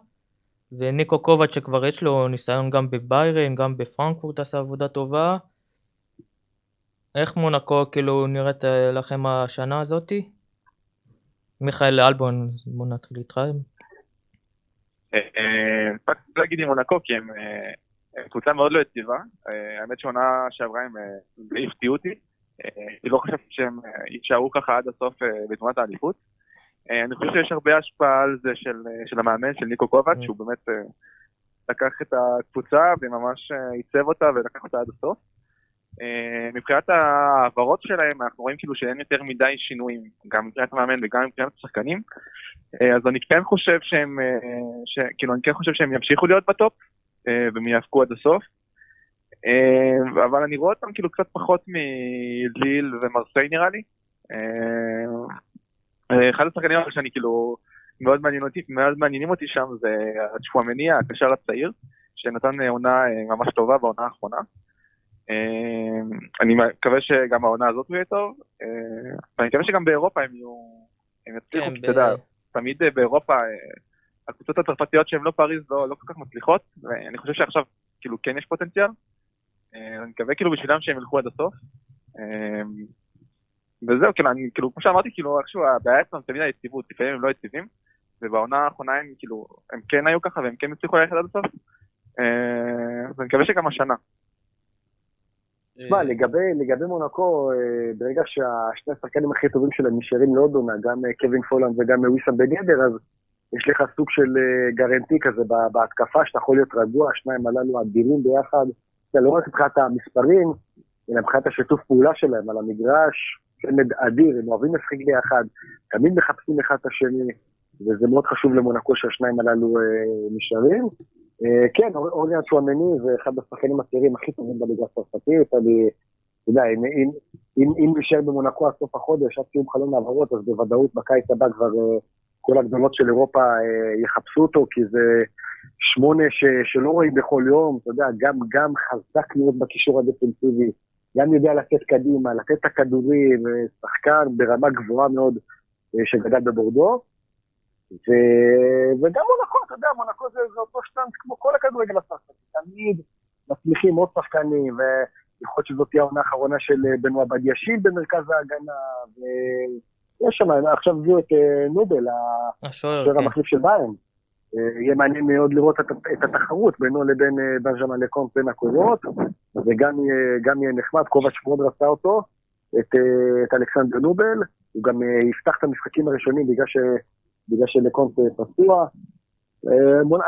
וניקו קובץ' שכבר יש לו ניסיון גם בביירן, גם בפרנקפורט עשה עבודה טובה. איך מונקו כאילו נראית לכם השנה הזאתי? מיכאל אלבון, בוא נתחיל איתך. רק להגיד עם מונקו, כי הם קבוצה מאוד לא יציבה. אה, האמת שעונה שעברה הם הפתיעו אותי. לא חושב שהם יישארו ככה עד הסוף אה, בתמונת האליפות. אה, אני חושב שיש הרבה השפעה על זה של, של המאמן, של ניקו קובץ', שהוא באמת לקח את הקבוצה וממש עיצב אותה ולקח אותה עד הסוף. מבחינת ההעברות שלהם, אנחנו רואים כאילו שאין יותר מדי שינויים, גם מבחינת המאמן וגם מבחינת השחקנים. אה, אז אני כן חושב שהם, אה, ש, כאילו אני כן חושב שהם ימשיכו להיות בטופ, אה, והם יאבקו עד הסוף. אבל אני רואה אותם כאילו קצת פחות מליל ומרסיי נראה לי. אחד השחקנים שאני כאילו מאוד מעניין אותי, מאוד מעניינים אותי שם זה הצ'פואמני, הקשר הצעיר, שנתן עונה ממש טובה בעונה האחרונה. אני מקווה שגם העונה הזאת יהיה טוב, ואני מקווה שגם באירופה הם יהיו, הם יצליחו, כן, אתה יודע. תמיד אה, באירופה, אה, הקבוצות הצרפתיות שהן לא פריז לא, לא כל כך מצליחות, ואני חושב שעכשיו כאילו כן יש פוטנציאל. אה, אני מקווה כאילו בשבילם שהם ילכו עד הסוף. וזהו, כאילו, אני, כאילו, כמו שאמרתי, כאילו, איכשהו הבעיה אצלם תמיד היציבות, לפעמים הם לא יציבים, ובעונה האחרונה הם כאילו, הם כן היו ככה והם כן הצליחו ללכת עד הסוף. אז אני מקווה שגם השנה. תשמע, לגבי, לגבי מונקו, אה, ברגע שהשני השחקנים הכי טובים שלהם נשארים לאודונה, גם אה, קווין פולנד וגם וויסם בגדר, אז יש לך סוג של אה, גרנטי כזה בהתקפה, שאתה יכול להיות רגוע, השניים הללו אדירים ביחד. זה לא רק מבחינת המספרים, אלא מבחינת השיתוף פעולה שלהם על המגרש, צמד אדיר, הם אוהבים לשחק ביחד, תמיד מחפשים אחד את השני, וזה מאוד חשוב למונקו שהשניים הללו נשארים. אה, כן, אוריאן צ'ואמני זה אחד השחקנים הצעירים הכי טובים בליגה הצרפתית. אני, אתה יודע, אם נשאר במונקו עד סוף החודש, עד סיום חלון העברות, אז בוודאות בקיץ הבא כבר אה, כל הגדולות של אירופה אה, יחפשו אותו, כי זה שמונה ש, שלא רואים בכל יום, אתה יודע, גם, גם חזק מאוד בקישור הדפנסיבי, גם יודע לתת קדימה, לתת את הכדורים, שחקן ברמה גבוהה מאוד שגדל בבורדו. ו... וגם מונקו, אתה יודע, מונקו זה, זה אותו שטנץ כמו כל הכדורגל הצרפתי, תמיד מצליחים מביאים עוד שחקנים, ויכול להיות שזאת תהיה העונה האחרונה של בנו בדיאשיל במרכז ההגנה, ויש שם, עכשיו הביאו את נובל, השוער כן. המחליף של ביירן. יהיה מעניין מאוד לראות את התחרות בינו לבין בנג'מן לקונט בין הקורות, וגם יהיה נחמד, קובץ' מאוד רצה אותו, את, את אלכסנדר נובל, הוא גם יפתח את המשחקים הראשונים בגלל, ש, בגלל שלקונט פצוע.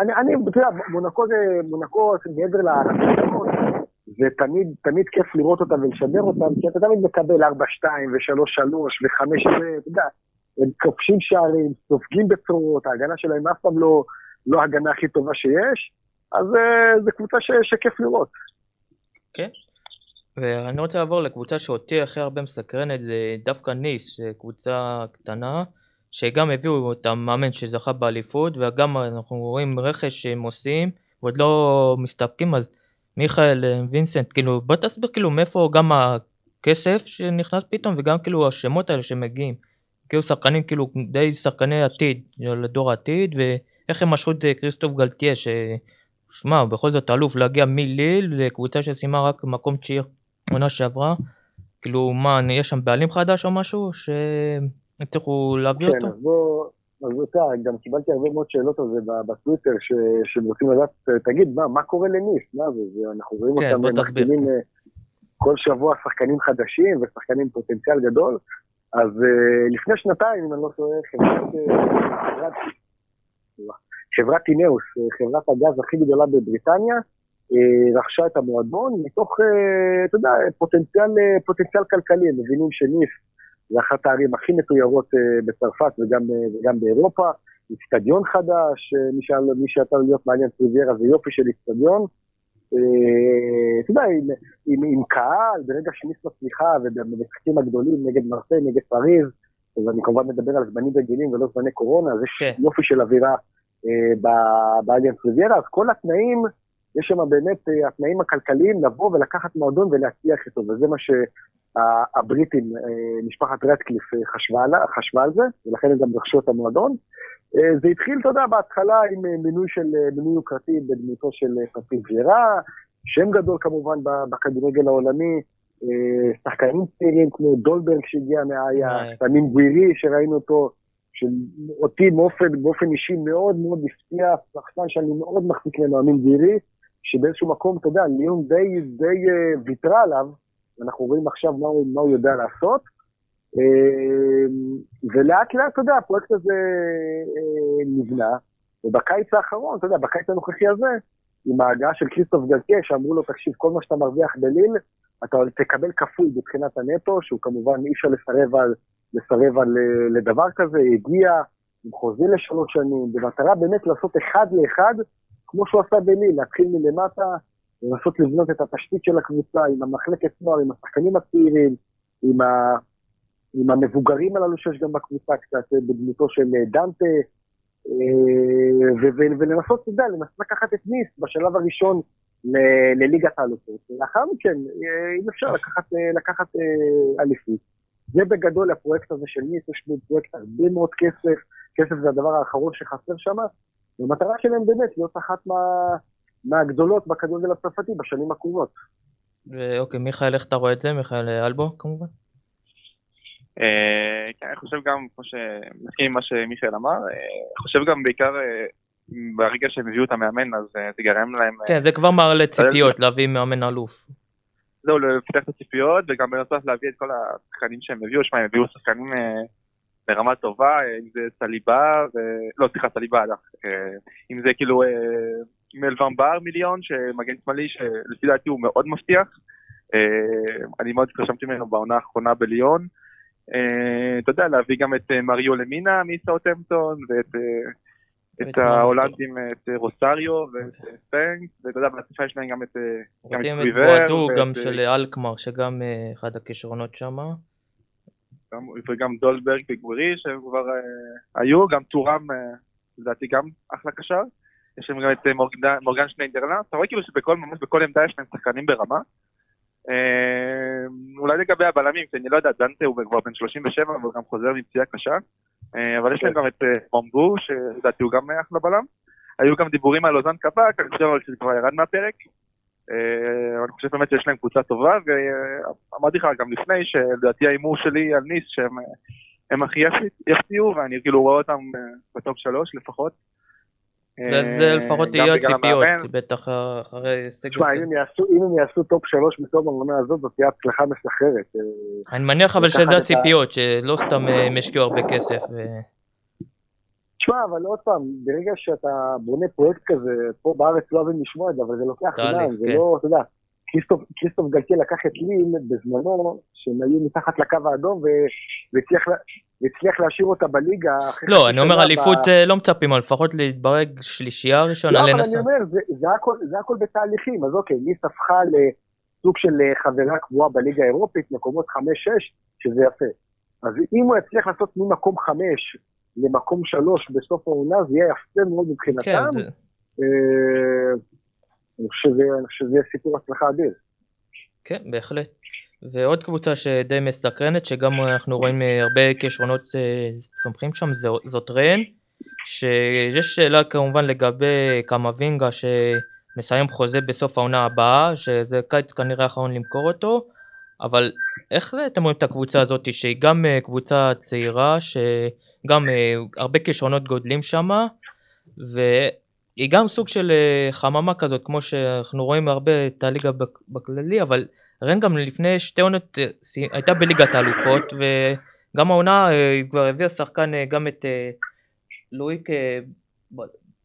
אני, אני, אתה יודע, מונקו זה, מונקו מעבר לפתרונות, זה תמיד, תמיד כיף לראות אותם ולשדר אותם, כי אתה תמיד מקבל 4-2 ו-3-3 ו-5, אתה יודע, הם כובשים שערים, סופגים בצורות, ההגנה שלהם אף פעם לא, לא ההגנה הכי טובה שיש, אז uh, זו קבוצה ש, שכיף לראות. כן, ואני רוצה לעבור לקבוצה שאותי הכי הרבה מסקרנת, זה דווקא ניס, קבוצה קטנה, שגם הביאו את המאמן שזכה באליפות, וגם אנחנו רואים רכש שהם עושים, ועוד לא מסתפקים, אז מיכאל וינסנט, כאילו בוא תסביר כאילו מאיפה גם הכסף שנכנס פתאום, וגם כאילו השמות האלה שמגיעים. כאילו שחקנים כאילו די שחקני עתיד, לדור העתיד, ואיך הם משכו את כריסטוף גלטיה, ששמע, בכל זאת אלוף להגיע מליל לקבוצה שסיימה רק מקום תשיעי עונה שעברה, כאילו מה, יש שם בעלים חדש או משהו, שהצליחו להביא כן, אותו? כן, אז בוא, אז אתה, גם קיבלתי הרבה מאוד שאלות על זה בטוויטר, שהם רוצים לדעת, תגיד, מה, מה קורה לניס? מה זה, זה אנחנו רואים כן, אותם מחתימים אה, כל שבוע שחקנים חדשים ושחקנים פוטנציאל גדול, אז uh, לפני שנתיים, אם אני לא טועה, חברת, אה, חברת טינאוס, חברת הגז הכי גדולה בבריטניה, רכשה את המועדון מתוך, אתה יודע, פוטנציאל, פוטנציאל כלכלי, הם מבינים שניס זה אחת הערים הכי מתוירות uh, בצרפת וגם, וגם באירופה, איצטדיון חדש, מי שיצא להיות מעניין טריביירה זה יופי של איצטדיון. אה, אתה יודע, עם, עם, עם קהל, ברגע שניס מצליחה, ובמשחקים הגדולים נגד מרסיי, נגד פריז, אז אני כמובן מדבר על זמנים רגילים ולא זמני קורונה, אז יש כן. יופי של אווירה אה, באליאנס ריביירה, אז כל התנאים, יש שם באמת אה, התנאים הכלכליים לבוא ולקחת מועדון ולהצליח איתו, וזה מה שהבריטים, אה, משפחת רדקליף אה, חשבה, חשבה על זה, ולכן הם גם רכשו את המועדון. אה, זה התחיל, אתה יודע, בהתחלה עם אה, מינוי של, אה, מינוי יוקרתי בדמותו של פרטיב ג'רה, שם גדול כמובן בכדורגל העולמי, שחקנים צעירים כמו דולברג שהגיע מהאיה, סתמים גווירי שראינו אותו, שאותי באופן, באופן אישי מאוד מאוד הפתיע, שחקן שאני מאוד מחזיק ממנו, אמין גווירי, שבאיזשהו מקום, אתה יודע, ליום די, די ויתרה עליו, ואנחנו רואים עכשיו מה הוא, מה הוא יודע לעשות. אמ, ולאט לאט, אתה יודע, הפרויקט הזה אה, נבנה, ובקיץ האחרון, אתה יודע, בקיץ הנוכחי הזה, עם ההגעה של כריסטוף גלקיה, שאמרו לו, תקשיב, כל מה שאתה מרוויח בליל, אתה תקבל כפול מבחינת הנטו, שהוא כמובן אי אפשר לסרב על, לסרב על אה, לדבר כזה, הגיע עם חוזה לשלוש שנים, במטרה באמת לעשות אחד לאחד, כמו שהוא עשה בליל, להתחיל מלמטה, לנסות לבנות את התשתית של הקבוצה, עם המחלקת נוער, עם השחקנים הצעירים, עם ה... עם המבוגרים הללו שיש גם בקבוצה קצת, אה, בדמותו של אה, דנטה, אה, ולנסות, אתה יודע, לנסות לקחת את ניס בשלב הראשון לליגת האלופות. לאחר מכן, אם אפשר לקחת, לקחת אליפות. זה בגדול הפרויקט הזה של ניס, יש בו פרויקט הרבה מאוד כסף, כסף זה הדבר האחרון שחסר שם, והמטרה שלהם באמת להיות אחת מה, מהגדולות בכדורגל הצרפתי בשנים הקרובות. אוקיי, מיכאל, איך אתה רואה את זה? מיכאל אלבו כמובן. אה, כן, אני חושב גם, כמו שמסכים עם מה שמיכאל אמר, אה, אני חושב גם בעיקר אה, ברגע שהם הביאו את המאמן, אז זה גרם להם... כן, זה כבר מעלה ציפיות, להביא מאמן אלוף. זהו, לפתח את הציפיות, וגם בנוסף להביא את כל השחקנים שהם הביאו, שמע, הם הביאו שחקנים ברמה טובה, אם זה סליבה, ו... לא, סליחה, סליבה, אם זה כאילו מלוון בר מיליון, שמגן שמאלי, שלפי דעתי הוא מאוד מבטיח. אני מאוד התרשמתי ממנו בעונה האחרונה בליון. אה, אתה יודע, להביא גם את אה, מריו למינה מסאוטהמפטון, ואת אה, את ההולנדים, את רוסריו ואת פנק, ואתה יודע, בהצפה יש להם גם את את בועדו, גם של אלקמר, שגם אחד הכישרונות שם. וגם דולברג וגוורי, שהם כבר היו, גם טורם, לדעתי גם אחלה קשר. יש להם גם את מורגן שניידרלנד, אתה רואה כאילו שבכל ממש בכל עמדה יש להם שחקנים ברמה. אה, אולי לגבי הבלמים, כי אני לא יודע, דנטה הוא כבר בן 37 והוא גם חוזר מפציעה קשה, אה, אבל יש להם גם את אה, מומבו, שלדעתי הוא גם אחלה בלם. היו גם דיבורים על אוזן קבק, אני חושב שזה כבר ירד מהפרק. אה, אני חושב באמת שיש להם קבוצה טובה, ואמרתי לך גם לפני שלדעתי ההימור שלי על ניס שהם הם הכי יפתיעו, ואני כאילו רואה אותם אה, בטופ שלוש לפחות. וזה אה, לפחות יהיה הציפיות, בטח אחרי סגל. תשמע, אם הם יעשו טופ שלוש בתום העונה הזאת, זאת תהיה הצלחה מסחררת. אני מניח אבל שזה הציפיות, שלא סתם הם השקיעו הרבה כסף. תשמע, אבל עוד פעם, ברגע שאתה בונה פרויקט כזה, פה בארץ לא אוהבים לשמוע את זה, אבל זה לוקח זמן, זה כן. לא, אתה יודע, כריסטוף גלקי לקח את ליל בזמנו, שהם היו מתחת לקו האדום, והצליח להשאיר אותה בליגה. לא, אני אומר, אליפות אה, לא מצפים, אבל לפחות להתברג שלישייה ראשונה לנסות. לא, אבל אני אומר, זה הכל בתהליכים, אז אוקיי, ליס הפכה לסוג של אה, חברה קבועה בליגה האירופית, מקומות 5-6, שזה יפה. אז אם הוא יצליח לעשות ממקום 5 למקום שלוש בסוף העונה, זה יהיה יפה מאוד מבחינתם. כן, זה... אה, אני חושב שזה יהיה סיפור הצלחה אדיר. כן, בהחלט. ועוד קבוצה שדי מסקרנת, שגם אנחנו רואים אה, הרבה כישרונות אה, צומחים שם, זאת רן, שיש שאלה כמובן לגבי קמבינגה שמסיים חוזה בסוף העונה הבאה, שזה קיץ כנראה האחרון למכור אותו, אבל איך אתם רואים את הקבוצה הזאת, שהיא גם קבוצה צעירה, ש... גם uh, הרבה כישרונות גודלים שם, והיא גם סוג של uh, חממה כזאת, כמו שאנחנו רואים הרבה את הליגה בכללי, אבל רן גם לפני שתי עונות uh, הייתה בליגת האלופות, וגם העונה היא uh, כבר הביאה שחקן גם את לואיק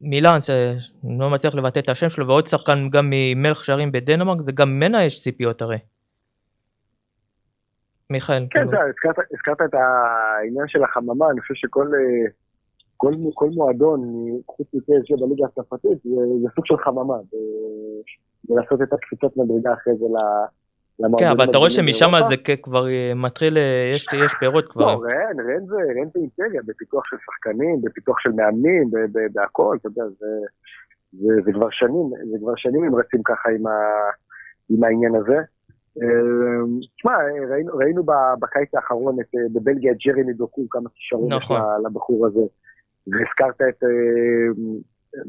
מילאן, שאני לא מצליח לבטא את השם שלו, ועוד שחקן גם ממלך שערים בדנמרק, וגם ממנה יש ציפיות הרי. מיכאל. כן, כאילו. הזכרת את העניין של החממה, אני חושב שכל כל, כל מועדון, חוץ מפסג' בליגה הצרפתית, זה סוג של חממה, ולעשות את הקפיצות מדרגה אחרי זה למועדון. כן, אבל אתה רואה שמשם זה כבר אה, מתחיל, אה, יש, יש פירות כבר. לא, רן, רן זה, רן זה אימפריה, בפיתוח של שחקנים, בפיתוח של מאמנים, בהכל, אתה יודע, זה, זה, זה כבר שנים, זה כבר שנים הם רצים ככה עם, ה, עם העניין הזה. אמ, תשמע, ראינו, ראינו בקיץ האחרון את, אה, בבלגיה את ג'רמי דוקו, כמה כישרון נכון. לבחור הזה. והזכרת את, אה,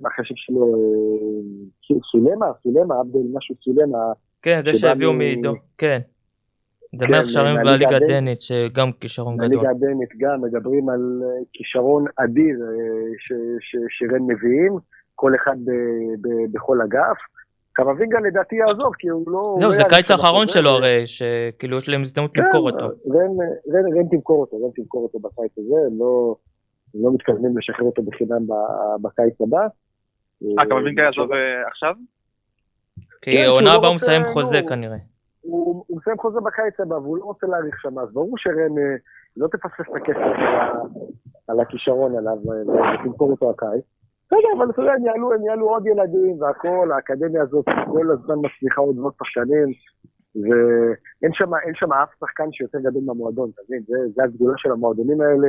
מה השם שלו, אה, סולמה, סולמה, עבדל משהו סולמה. כן, זה שהביאו מעידו, כן. זה מלך שערים בליגה הדנית, שגם כישרון גדול. בליגה הדנית גם, מדברים על כישרון אדיר שרן מביאים, כל אחד בכל אגף. קמבינגה לדעתי יעזוב, כי הוא לא... זהו, זה קיץ האחרון שלו הרי, שכאילו יש להם הזדמנות כן, למכור אותו. רן תמכור אותו, רן תמכור אותו בקיץ הזה, לא, לא מתכוונים לשחרר אותו בחינם בקיץ הבא. אה, קמבינגה יעזוב אה, עכשיו? כי כן, עונה הבאה הוא מסיים חוזה כנראה. הוא מסיים חוזה בקיץ הבא, והוא לא רוצה להאריך שם, אז ברור שרן אה, לא תפספס את הכסף על הכישרון עליו, ותמכור אותו הקיץ. בסדר, אבל אתה יודע, הם יעלו, הם יעלו עוד ילדים והכל, האקדמיה הזאת כל הזמן מצליחה עוד ועוד שחקנים, ואין שם, שם אף שחקן שיותר גדול מהמועדון, אתה מבין? זה, זה הגדולה של המועדונים האלה.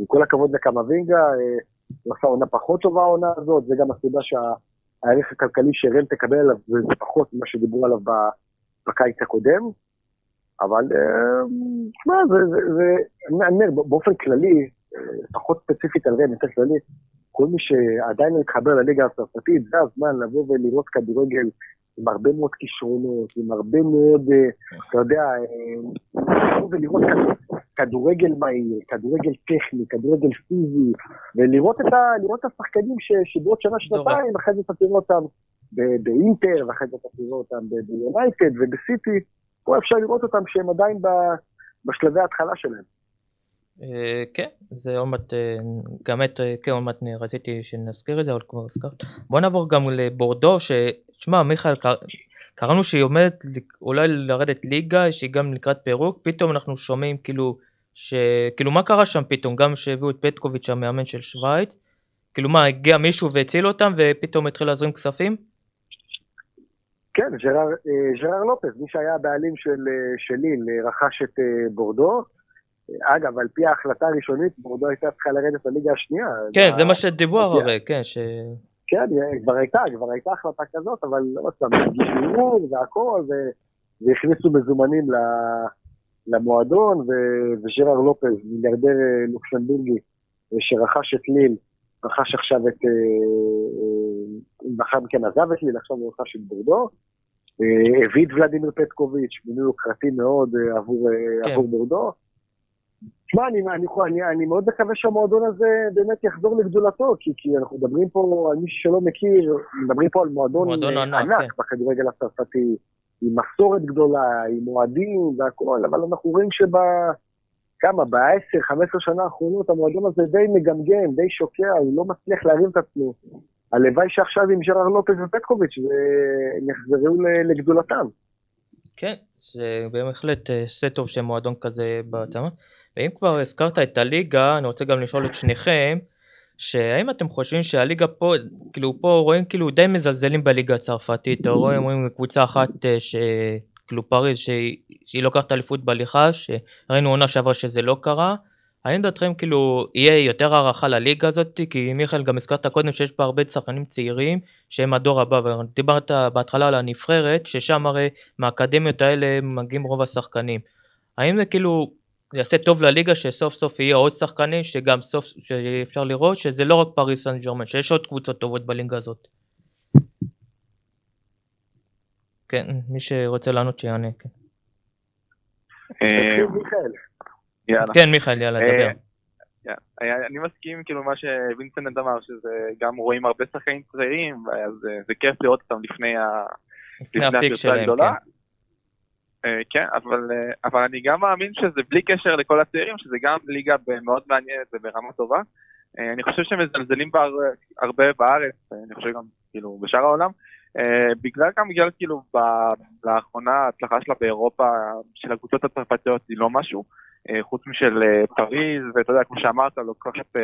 עם כל הכבוד לקמבינגה, אה, הוא עשה עונה פחות טובה העונה הזאת, זה גם הסיבה שהערך הכלכלי שרן תקבל עליו זה פחות ממה שדיברו עליו בקיץ הקודם. אבל, תשמע, אה, זה, זה, זה, אני אומר, באופן כללי, אה, פחות ספציפית על רן, יותר כללי, כל מי שעדיין לא התחבר לליגה הצרפתית, זה הזמן לבוא ולראות כדורגל עם הרבה מאוד כישרונות, עם הרבה מאוד, אה, אתה יודע, אה, ולראות כדורגל מהיר, כדורגל טכני, כדורגל פיזי, ולראות את, ה, את השחקנים ש, שבעוד שנה, שנתיים, אחרי זה אתה תראה אותם באינטר, ואחרי זה אתה תראה אותם ביונייטד ובסיטי, פה אפשר לראות אותם שהם עדיין בשלבי ההתחלה שלהם. אה, כן, זה עוד מעט, אה, גם את, אה, כן, עוד מעט רציתי שנזכיר את זה, אבל כבר הזכרת. בוא נעבור גם לבורדו, ששמע, מיכאל, קראנו שהיא עומדת אולי לרדת ליגה, שהיא גם לקראת פירוק, פתאום אנחנו שומעים כאילו, ש... כאילו מה קרה שם פתאום, גם שהביאו את פטקוביץ' המאמן של שווייץ, כאילו מה, הגיע מישהו והציל אותם ופתאום התחיל להזרים כספים? כן, ג'רר לופס, מי שהיה הבעלים של, של ליל, רכש את בורדו. אגב, על פי ההחלטה הראשונית, בורדו הייתה צריכה לרדת לליגה השנייה. כן, זה מה שדיברו הרי, כן, ש... כן, כבר הייתה, כבר הייתה החלטה כזאת, אבל פעם, הגישו ערעור והכל, והכניסו מזומנים למועדון, וג'רר לופז, מיליארדר אה, לוקסמבורגי, שרכש את ליל, רכש עכשיו את, לאחר מכן עזב את ליל, עכשיו הוא רכש את בורדו. אה, הביא את ולדימיר פטקוביץ', מינוי יוקרתי מאוד אה, עבור, אה, כן. עבור בורדו. תשמע, אני, אני, אני, אני מאוד מקווה שהמועדון הזה באמת יחזור לגדולתו, כי, כי אנחנו מדברים פה על מישהו שלא מכיר, מדברים פה על מועדון, מועדון אה, ענק, ענק כן. בכדורגל הצרפתי, עם מסורת גדולה, עם אוהדים והכול, אבל אנחנו רואים שב... כמה, ב-10-15 שנה האחרונות המועדון הזה די מגמגם, די שוקע, הוא לא מצליח להרים את עצמו. הלוואי שעכשיו עם ג'רר לופז ופטקוביץ' והם יחזרו לגדולתם. כן, זה בהחלט אה, סט טוב של מועדון כזה בהתאמה. ואם כבר הזכרת את הליגה, אני רוצה גם לשאול את שניכם, שהאם אתם חושבים שהליגה פה, כאילו פה רואים כאילו די מזלזלים בליגה הצרפתית, או רואים, רואים קבוצה אחת אה, ש... כאילו פריז שהיא, שהיא לוקחת אליפות בהליכה, שראינו עונה שעברה שזה לא קרה. האם דעתכם כאילו יהיה יותר הערכה לליגה הזאת? כי מיכאל גם הזכרת קודם שיש בה הרבה שחקנים צעירים שהם הדור הבא, ודיברת בהתחלה על הנבחרת, ששם הרי מהאקדמיות האלה מגיעים רוב השחקנים. האם זה כאילו יעשה טוב לליגה שסוף סוף יהיה עוד שחקנים שגם סוף שאפשר לראות שזה לא רק פריס סן ג'רמן, שיש עוד קבוצות טובות בליגה הזאת. כן, מי שרוצה לענות שיענה, כן. אה, תקשיב, מיכאל. יאללה. כן, מיכאל, יאללה, אה, דבר. אה, אני מסכים כאילו מה שווינסטנט אמר, שזה גם רואים הרבה שחקנים צעירים, אז אה, זה כיף לראות אותם לפני ה... לפני הפיק שלהם. כן. אה, כן, אבל, אה, אבל אני גם מאמין שזה בלי קשר לכל הצעירים, שזה גם ליגה מאוד מעניינת וברמה טובה. אה, אני חושב שמזלזלים בה הר- הרבה בארץ, אני חושב גם כאילו בשאר העולם. בגלל גם בגלל כאילו ב- לאחרונה ההצלחה שלה באירופה של הקבוצות הצרפתיות היא לא משהו, חוץ משל פריז, ואתה יודע, כמו שאמרת, לוקחת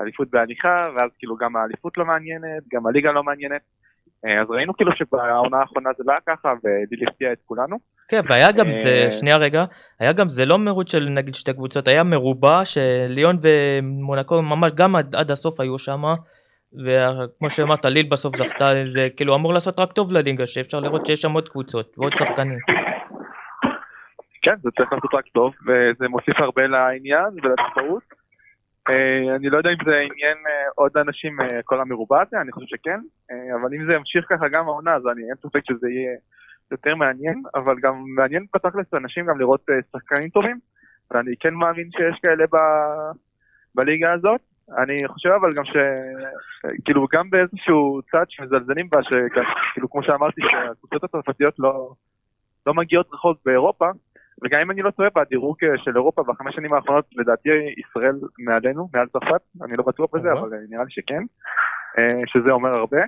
אליפות בהליכה, ואז כאילו גם האליפות לא מעניינת, גם הליגה לא מעניינת. אה, אז ראינו כאילו שבעונה האחרונה זה לא היה ככה, ולילי הפתיע את כולנו. כן, והיה גם זה, אה, שנייה רגע, היה גם זה לא מרוץ של נגיד שתי קבוצות, היה מרובע שליון ומונקו ממש גם עד, עד הסוף היו שם, וכמו [laughs] שאמרת, ליל בסוף זכתה, זה כאילו אמור לעשות רק טוב לליגה, שאפשר לראות שיש שם עוד קבוצות ועוד שחקנים. כן, זה צריך לעשות רק טוב, וזה מוסיף הרבה לעניין ולתחרות. אה, אני לא יודע אם זה עניין אה, עוד אנשים, אה, כל המרובע הזה, אני חושב שכן, אבל אם זה ימשיך ככה גם העונה, אז אני אין ספק שזה יהיה יותר מעניין, אבל גם מעניין בתכלס לאנשים גם לראות שחקנים טובים, ואני כן מאמין שיש כאלה ב... בליגה הזאת. אני חושב אבל גם ש... כאילו גם באיזשהו צד שמזלזלים בה, שגם, כאילו כמו שאמרתי, שהקבוצות הצרפתיות לא, לא מגיעות רחוק באירופה, וגם אם אני לא טועה בדירוג אה, של אירופה בחמש שנים האחרונות, לדעתי ישראל מעלינו, מעל צרפת, אני לא בטוח בזה, אוקיי. אבל אה, נראה לי שכן, אה, שזה אומר הרבה.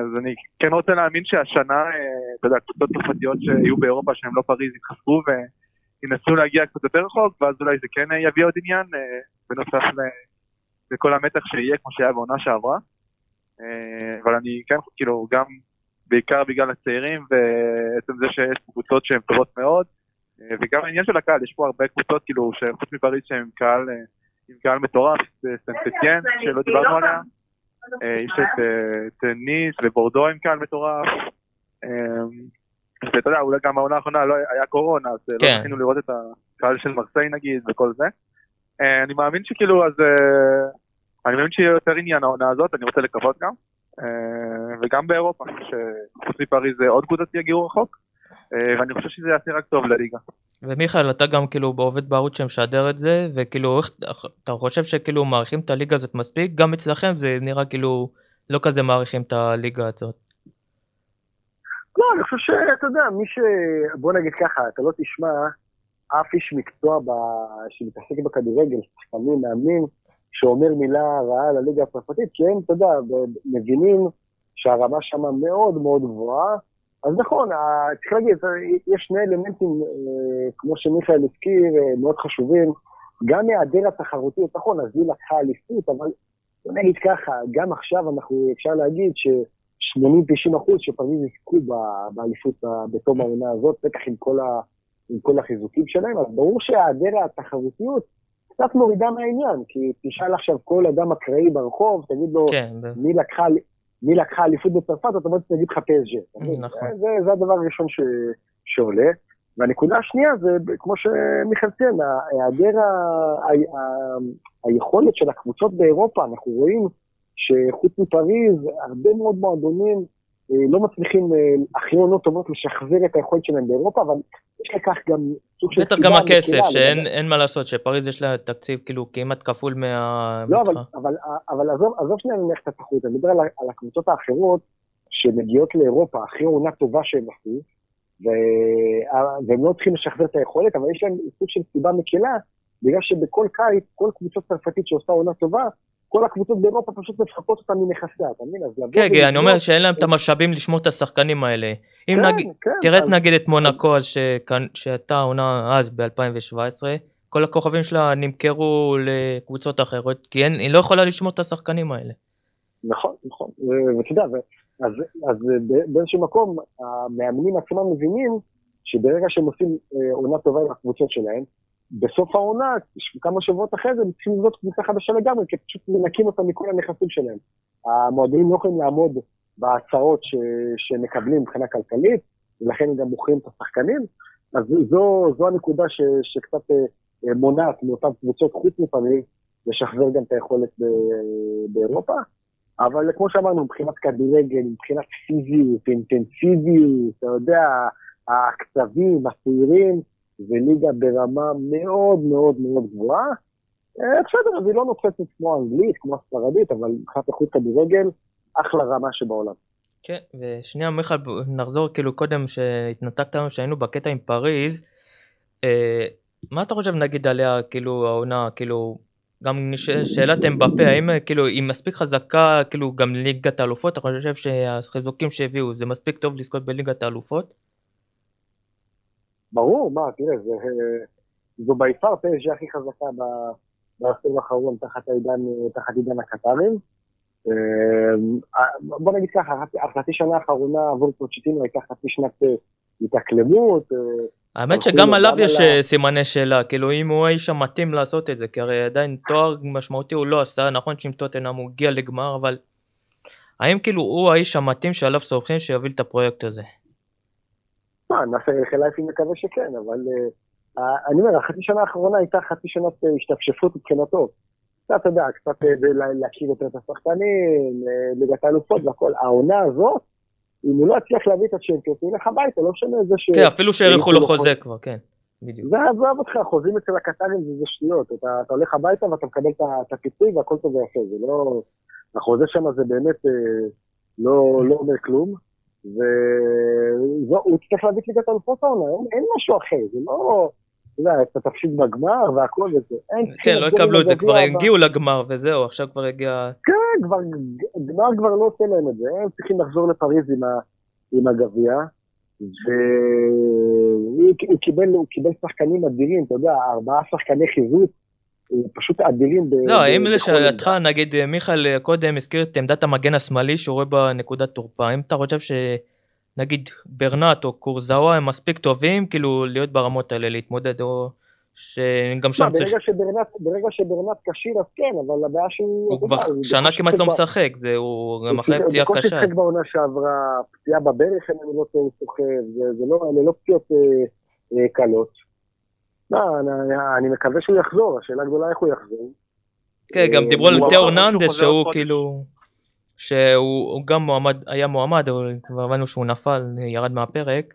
אז אני כן רוצה להאמין שהשנה, אתה יודע, קבוצות צרפתיות שיהיו באירופה שהן לא פריז יתחזקו וינסו להגיע קצת יותר רחוק, ואז אולי זה כן יביא עוד עניין, בנוסף לכל המתח שיהיה כמו שהיה בעונה שעברה. אבל אני כן, כאילו, גם בעיקר בגלל הצעירים ועצם זה שיש קבוצות שהן טובות מאוד, אה, וגם העניין של הקהל, יש פה הרבה קבוצות כאילו שחוץ מפריז שהן קהל, אה, עם קהל מטורף, זה סנטטיאן שלא דיברנו עליה, אה, יש את, אה, את ניס ובורדו עם קהל מטורף, אה, ואתה יודע, אולי גם העונה האחרונה לא היה קורונה, אז אה, כן. לא זכינו לראות את הקהל של מרסיי נגיד וכל זה. אה, אני מאמין שכאילו, אז אה, אני מאמין שיהיה יותר עניין העונה הזאת, אני רוצה לקוות גם. אה, וגם באירופה, שחוץ מפריז עוד קבוצות יגיעו רחוק, אה, ואני חושב שזה יעשה רק טוב לליגה. ומיכאל, אתה גם כאילו עובד בערוץ שמשדר את זה, וכאילו איך, אתה חושב שכאילו מעריכים את הליגה הזאת מספיק? גם אצלכם זה נראה כאילו לא כזה מעריכים את הליגה הזאת. לא, אני חושב שאתה יודע, מי ש... בוא נגיד ככה, אתה לא תשמע אף איש מקצוע ב... שמתעסק בכדורגל, שחקנים, מאמנים, שאומר מילה רעה על הליגה הצרפתית, כי הם, אתה יודע, מבינים שהרמה שם מאוד מאוד גבוהה. אז נכון, צריך להגיד, יש שני אלמנטים, אה, כמו שמיכאל הזכיר, אה, מאוד חשובים. גם מהיעדר התחרותיות, נכון, אז היא לקחה אליפות, אבל בוא נגיד ככה, גם עכשיו אנחנו, אפשר להגיד ש... 80-90 אחוז שפריז יזכו באליפות בתום העונה הזאת, בטח עם כל, ה, עם כל החיזוקים שלהם, אז ברור שהיעדר התחרותיות קצת מורידה מהעניין, כי תשאל עכשיו כל אדם אקראי ברחוב, תגיד לו, כן, מי לקחה, מי לקחה אליפות בצרפת, אוטומטית תגיד לך. אתה מבין? נכון. זה, זה הדבר הראשון ש, שעולה. והנקודה השנייה זה, כמו שמיכאל ציין, היעדר ה, ה, ה, היכולת של הקבוצות באירופה, אנחנו רואים שחוץ מפריז, הרבה מאוד מועדונים לא מצליחים אחרי עונות טובות לשחזר את היכולת שלהם באירופה, אבל יש לכך גם סוג של בטח גם הכסף, שאין מה לעשות, שפריז יש לה תקציב כאילו כמעט כפול מה... לא, אבל, עזוב, שנייה את התחרות, אני מדבר על, על הקבוצות האחרות שמגיעות לאירופה אחרי עונה טובה שהם עשו, והם לא צריכים לשחזר את היכולת, אבל יש להם סוג של סיבה מקלה, בגלל שבכל קיץ, כל קבוצה צרפתית שעושה עונה טובה, כל הקבוצות באירופה פשוט מפחקות אותם מנכסיה, אתה מבין? אז לבוא... כן, כן, אני אומר שאין להם את המשאבים לשמור את השחקנים האלה. אם כן, נגיד, כן. תראה נגיד את מונקו שהייתה עונה אז ב-2017, כל הכוכבים שלה נמכרו לקבוצות אחרות, כי היא לא יכולה לשמור את השחקנים האלה. נכון, נכון, ואתה יודע, אז, אז באיזשהו מקום, המאמנים עצמם מבינים שברגע שהם עושים אה, עונה טובה עם הקבוצות שלהם, בסוף העונה, כמה שבועות אחרי זה, הם צריכים לבנות קבוצה חדשה לגמרי, כי פשוט מנקים אותם מכל הנכסים שלהם. המועדונים לא יכולים לעמוד בהצעות שהם מקבלים מבחינה כלכלית, ולכן הם גם מוכרים את השחקנים. אז זו, זו הנקודה ש, שקצת אה, מונעת מאותן קבוצות, חוץ מפעמים, לשחזר גם את היכולת באירופה. אבל כמו שאמרנו, מבחינת כדורגל, מבחינת פיזיות, אינטנסיביות, אתה יודע, הקצבים, הצעירים, זה ליגה ברמה מאוד מאוד מאוד גבוהה. אה, בסדר, אז היא לא נוצצת כמו אנגלית, כמו הספרדית, אבל מבחינת איכות כדורגל, אחלה רמה שבעולם. כן, ושנייה מיכאל, נחזור כאילו קודם שהתנתקת לנו שהיינו בקטע עם פריז. אה, מה אתה חושב נגיד עליה, כאילו העונה, כאילו גם שאלת אמבפה, האם כאילו היא מספיק חזקה, כאילו גם ליגת האלופות, אתה חושב שהחיזוקים שהביאו זה מספיק טוב לזכות בליגת האלופות? ברור, מה, תראה, זה, זו ביפר פשע הכי חזקה בעשור האחרון תחת העידן, תחת עידן הקטרים. אה, בוא נגיד ככה, החצי שנה האחרונה עבור פוצ'טינו הייתה חצי שנת אה, התאקלמות. אה, האמת שגם עליו יש סימני שאלה, כאילו אם הוא האיש המתאים לעשות את זה, כי הרי עדיין תואר משמעותי הוא לא עשה, נכון שעם טוטנאם הוא הגיע לגמר, אבל האם כאילו הוא האיש המתאים שעליו סומכים שיוביל את הפרויקט הזה? נעשה חלייפי מקווה שכן, אבל אני אומר, החצי שנה האחרונה הייתה חצי שנת השתפשפות מבחינתו. קצת, אתה יודע, קצת להכיר יותר את השחקנים, ליגת האלופות והכל. העונה הזאת, אם הוא לא יצליח להביא את הצ'מפיונס, הוא ילך הביתה, לא משנה איזה ש... כן, אפילו שהאריכו לו חוזה כבר, כן, בדיוק. זה עזוב אותך, חוזים אצל הקטרים זה שטויות. אתה הולך הביתה ואתה מקבל את הפיצוי והכל טוב ויפה, זה לא... החוזה שם זה באמת אה, לא, לא אומר כלום. והוא להביא את ליגת האלופות העונה, אין משהו אחר, זה לא... אתה יודע, אתה תפסיד בגמר והכל וזה. כן, לא יקבלו את זה, כבר הגיעו לגמר וזהו, עכשיו כבר הגיע... כן, כבר, גמר כבר לא עושה להם את זה, הם צריכים לחזור לפריז עם הגביע, והוא קיבל שחקנים אדירים, אתה יודע, ארבעה שחקני חיזוק, פשוט אדירים. לא, אם לשאלתך, נגיד מיכאל קודם הזכיר את עמדת המגן השמאלי שהוא רואה בה נקודת תורפה, אם אתה חושב ש... נגיד ברנט או קורזאווה הם מספיק טובים כאילו להיות ברמות האלה להתמודד או שגם שם צריך... ברגע שברנט כשיר אז כן, אבל הבעיה שהוא... הוא כבר שנה כמעט לא משחק, זה הוא גם אחרי פציעה קשה. הוא שיחק בעונה שעברה, פציעה בברך, אם אני לא טועה, הוא סוחב, זה לא, לא פציעות אה, אה, קלות. לא, אני מקווה שהוא יחזור, השאלה הגדולה איך הוא יחזור. כן, גם דיברו על תיאור ננדס שהוא כאילו... שהוא גם מועמד, היה מועמד, אבל כבר הבנו שהוא נפל, ירד מהפרק,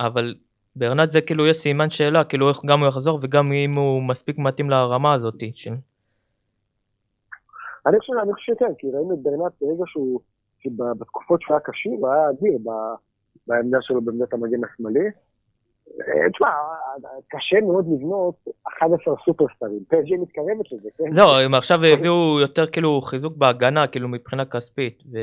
אבל ברנט זה כאילו יש סימן שאלה, כאילו איך גם הוא יחזור וגם אם הוא מספיק מתאים לרמה הזאת. אני חושב, אני חושב שכן, כי ראינו את ברנט ברגע שהוא, בתקופות שהוא היה קשור, הוא היה אדיר בעמדה שלו בעמדת המגן השמאלי. אה, תשמע, קשה מאוד לבנות 11 סופרסטרים, פג'י מתקרבת לזה, כן? לא, הם עכשיו הביאו יותר כאילו חיזוק בהגנה, כאילו מבחינה כספית, ו...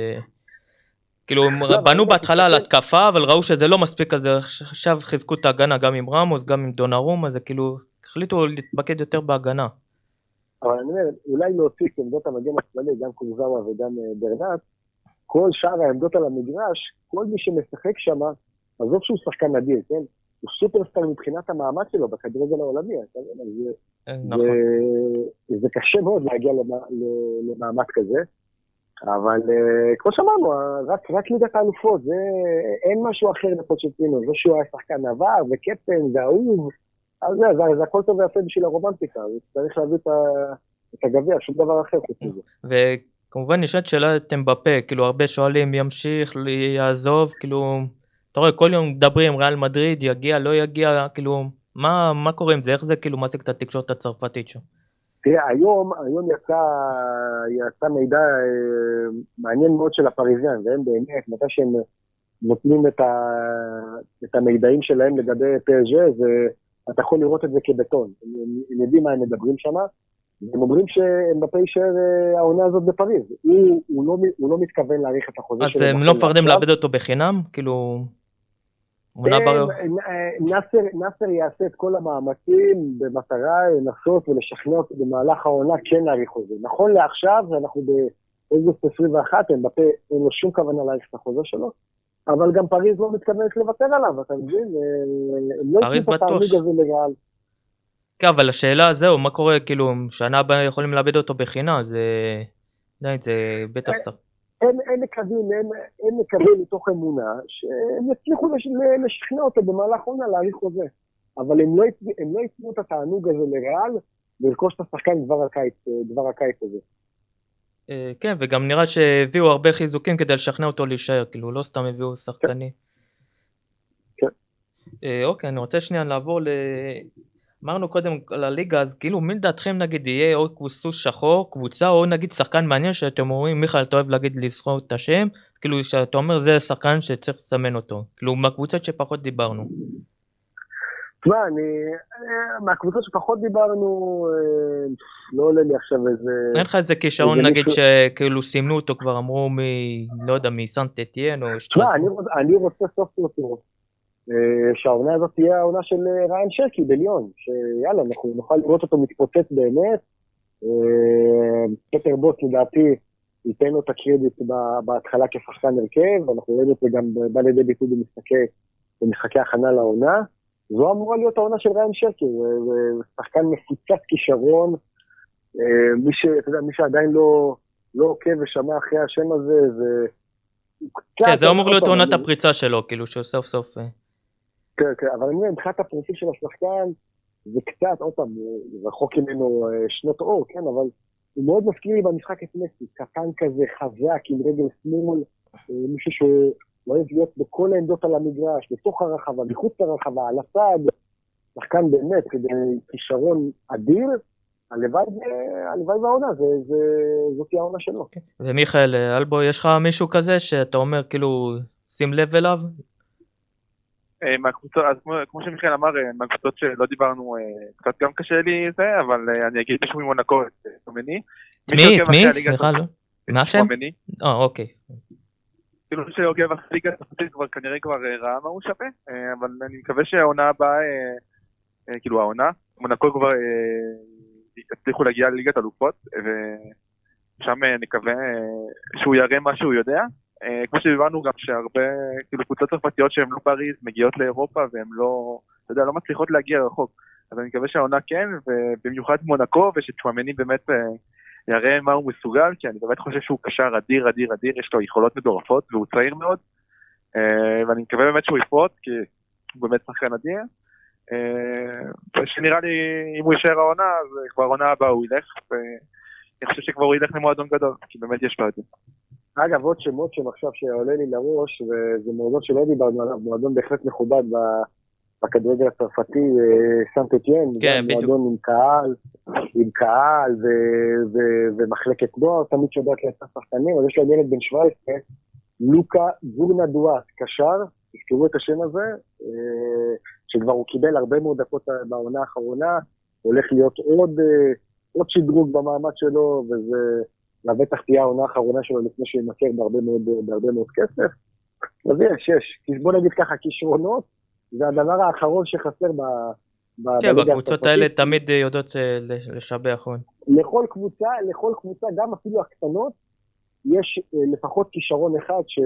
כאילו הם לא, בנו בהתחלה על התקפה, אבל ראו שזה לא מספיק, אז עכשיו חיזקו את ההגנה גם עם רמוס, גם עם דונרום, אז כאילו החליטו להתמקד יותר בהגנה. אבל אני אומר, אולי להוציא את עמדות המגן השמאלי, גם קורזאווה וגם אה, ברנט, כל שאר העמדות על המגרש, כל מי שמשחק שם, עזוב שהוא שחקן אדיר, כן? הוא סופרסטאר מבחינת המעמד שלו בכדורגל העולמי, אתה יודע, אה, נכון. זה קשה מאוד להגיע למעמד כזה, אבל אה, כמו שאמרנו, רק, רק ליגת האלופות, זה, אין משהו אחר לפוצ'טינו, זה שהוא היה שחקן עבר וקפטן ואהוב, אז זה, זה, זה הכל טוב ויפה בשביל הרומנטיקה, צריך להביא את, את הגביע, שום דבר אחר חוץ מזה. כמובן נשאלת שאלת אמבפה, כאילו הרבה שואלים ימשיך, יעזוב, כאילו, אתה רואה כל יום מדברים ריאל מדריד, יגיע, לא יגיע, כאילו, מה, מה קורה עם זה, איך זה כאילו מציג את התקשורת הצרפתית שם? תראה, היום, היום יצא, יצא מידע אה, מעניין מאוד של הפריזיאן, והם באמת, מתי שהם נותנים את, ה, את המידעים שלהם לגבי פרג'ה, ואתה יכול לראות את זה כבטון. הם, הם יודעים מה הם מדברים שם, והם אומרים שאמבפה יישאר אה, העונה הזאת בפריז. הוא, הוא, לא, הוא לא מתכוון להאריך את החוזה שלו. אז הם לא מפחדים לאבד אותו בחינם? כאילו... בר... נאסר, נאסר יעשה את כל המאמצים במטרה לנסות ולשכנע אותו במהלך העונה כן להאריך חוזה. נכון לעכשיו, אנחנו באוגוסט 21, אין לו שום כוונה להאריך את החוזה שלו, אבל גם פריז לא מתכוונת לוותר עליו, אתה מבין? הם לא יצאו את הזה לריאל. כן, אבל השאלה, זהו, מה קורה, כאילו, שנה הבאה יכולים לאבד אותו בחינם, זה... זה בטח... אה, הם, הם מקווים, הם, הם מקווים מתוך אמונה שהם יצליחו לש, לשכנע אותו במהלך עונה להאריך חוזה. אבל הם לא, הם לא ייתנו את התענוג הזה לריאל לרכוש את השחקן דבר הקיץ, דבר הקיץ הזה. אה, כן, וגם נראה שהביאו הרבה חיזוקים כדי לשכנע אותו להישאר, כאילו לא סתם הביאו שחקנים. כן. אה, אוקיי, אני רוצה שנייה לעבור ל... אמרנו קודם על הליגה, אז כאילו מי לדעתכם נגיד יהיה או סוס שחור, קבוצה, או נגיד שחקן מעניין שאתם אומרים, מיכאל אתה אוהב להגיד לזכור את השם, כאילו שאתה אומר זה שחקן שצריך לסמן אותו, כאילו מהקבוצות שפחות דיברנו. תשמע, אני, אה, מהקבוצות שפחות דיברנו, אה, לא עולה לי עכשיו איזה... אין לך איזה כישרון נגיד שכאילו סימנו אותו כבר אמרו מ... לא יודע, מסנט אתיין או. תשמע, אני רוצה סוף סוף לראות שהעונה הזאת תהיה העונה של אה, ריין שרקי בליון, שיאללה, אנחנו נוכל לראות אותו מתפוצץ באמת. אה, פטר בוס לדעתי ייתן לו את הקרדיט בהתחלה כשחקן הרכב, אנחנו רואים את זה גם בא לידי ביטוי במשחקי, במשחקי הכנה לעונה. זו אמורה להיות העונה של ריין שרקי, שחקן מפוצץ כישרון. מי, ש, יודע, מי שעדיין לא, לא עוקב ושמע אחרי השם הזה, זה... כן, זה אמור להיות עונת הפריצה שלו, כאילו שסוף סוף... כן, כן, אבל אני אומר, מבחינת הפרופיל של השחקן, זה קצת, עוד פעם, רחוק ממנו אה, שנות אור, כן, אבל הוא מאוד מזכיר לי במשחק את מסי, קטן כזה, חזק, עם רגל שמאל, אה, מישהו שאוהב להיות בכל העמדות על המגרש, בתוך הרחבה, מחוץ לרחבה, על הצד, שחקן באמת, כישרון אדיר, הלוואי והעונה, זאת העונה שלו. ומיכאל אלבו, יש לך מישהו כזה שאתה אומר, כאילו, שים לב אליו? אה, מהקבוצות, אז כמו, כמו שמיכאל אמר, אה, מהקבוצות שלא דיברנו, אה, קצת גם קשה לי זה, אבל אני אגיד מישהו ממונקו, את תומני. מי? את מי? סליחה, לא. מה השם? אה, אוקיי. כאילו מי שעוקב אחרי ליגה הצרפתית כבר כנראה כבר ראה מה הוא שווה, אבל אני מקווה שהעונה הבאה, כאילו העונה, מונקו כבר יצליחו להגיע לליגת אלופות, ושם נקווה שהוא יראה מה שהוא יודע. אה, כמו שדיברנו גם שהרבה, כאילו קבוצות צרפתיות שהן לא פריז מגיעות לאירופה והן לא, אתה יודע, לא מצליחות להגיע רחוק. אז אני מקווה שהעונה כן, ובמיוחד מונקו, ושצ'ואמני באמת אה, יראה מה הוא מסוגל, כי אני באמת חושב שהוא קשר אדיר, אדיר, אדיר, יש לו יכולות מטורפות, והוא צעיר מאוד. אה, ואני מקווה באמת שהוא יפרוט, כי הוא באמת שחקן אדיר. שנראה לי, אם הוא יישאר העונה, אז כבר העונה הבאה הוא ילך, ואני חושב שכבר הוא ילך למועדון גדול, כי באמת יש לו את זה. אגב, עוד שמות שם עכשיו שעולה לי לראש, וזה מועדון שלא דיברנו עליו, מועדון בהחלט מכובד בכדורגל הצרפתי, אה, סנט אתיין, כן, מועדון עם קהל, עם קהל ו- ו- ומחלקת נוער, תמיד שיודעת לייצר שחקנים, אז יש להם ילד בן 17, לוקה גורנה דואט, קשר, תזכרו את השם הזה, אה, שכבר הוא קיבל הרבה מאוד דקות בעונה האחרונה, הולך להיות עוד, אה, עוד שדרוג במעמד שלו, וזה... לבטח תהיה העונה האחרונה שלו לפני שהוא יימכר בהרבה מאוד, בהרבה מאוד כסף. אז יש, יש. בוא נגיד ככה, כישרונות זה הדבר האחרון שחסר ב... כן, בקבוצות האלה תמיד יודעות אה, לשבח. לכל קבוצה, לכל קבוצה, גם אפילו הקטנות, יש אה, לפחות כישרון אחד ש...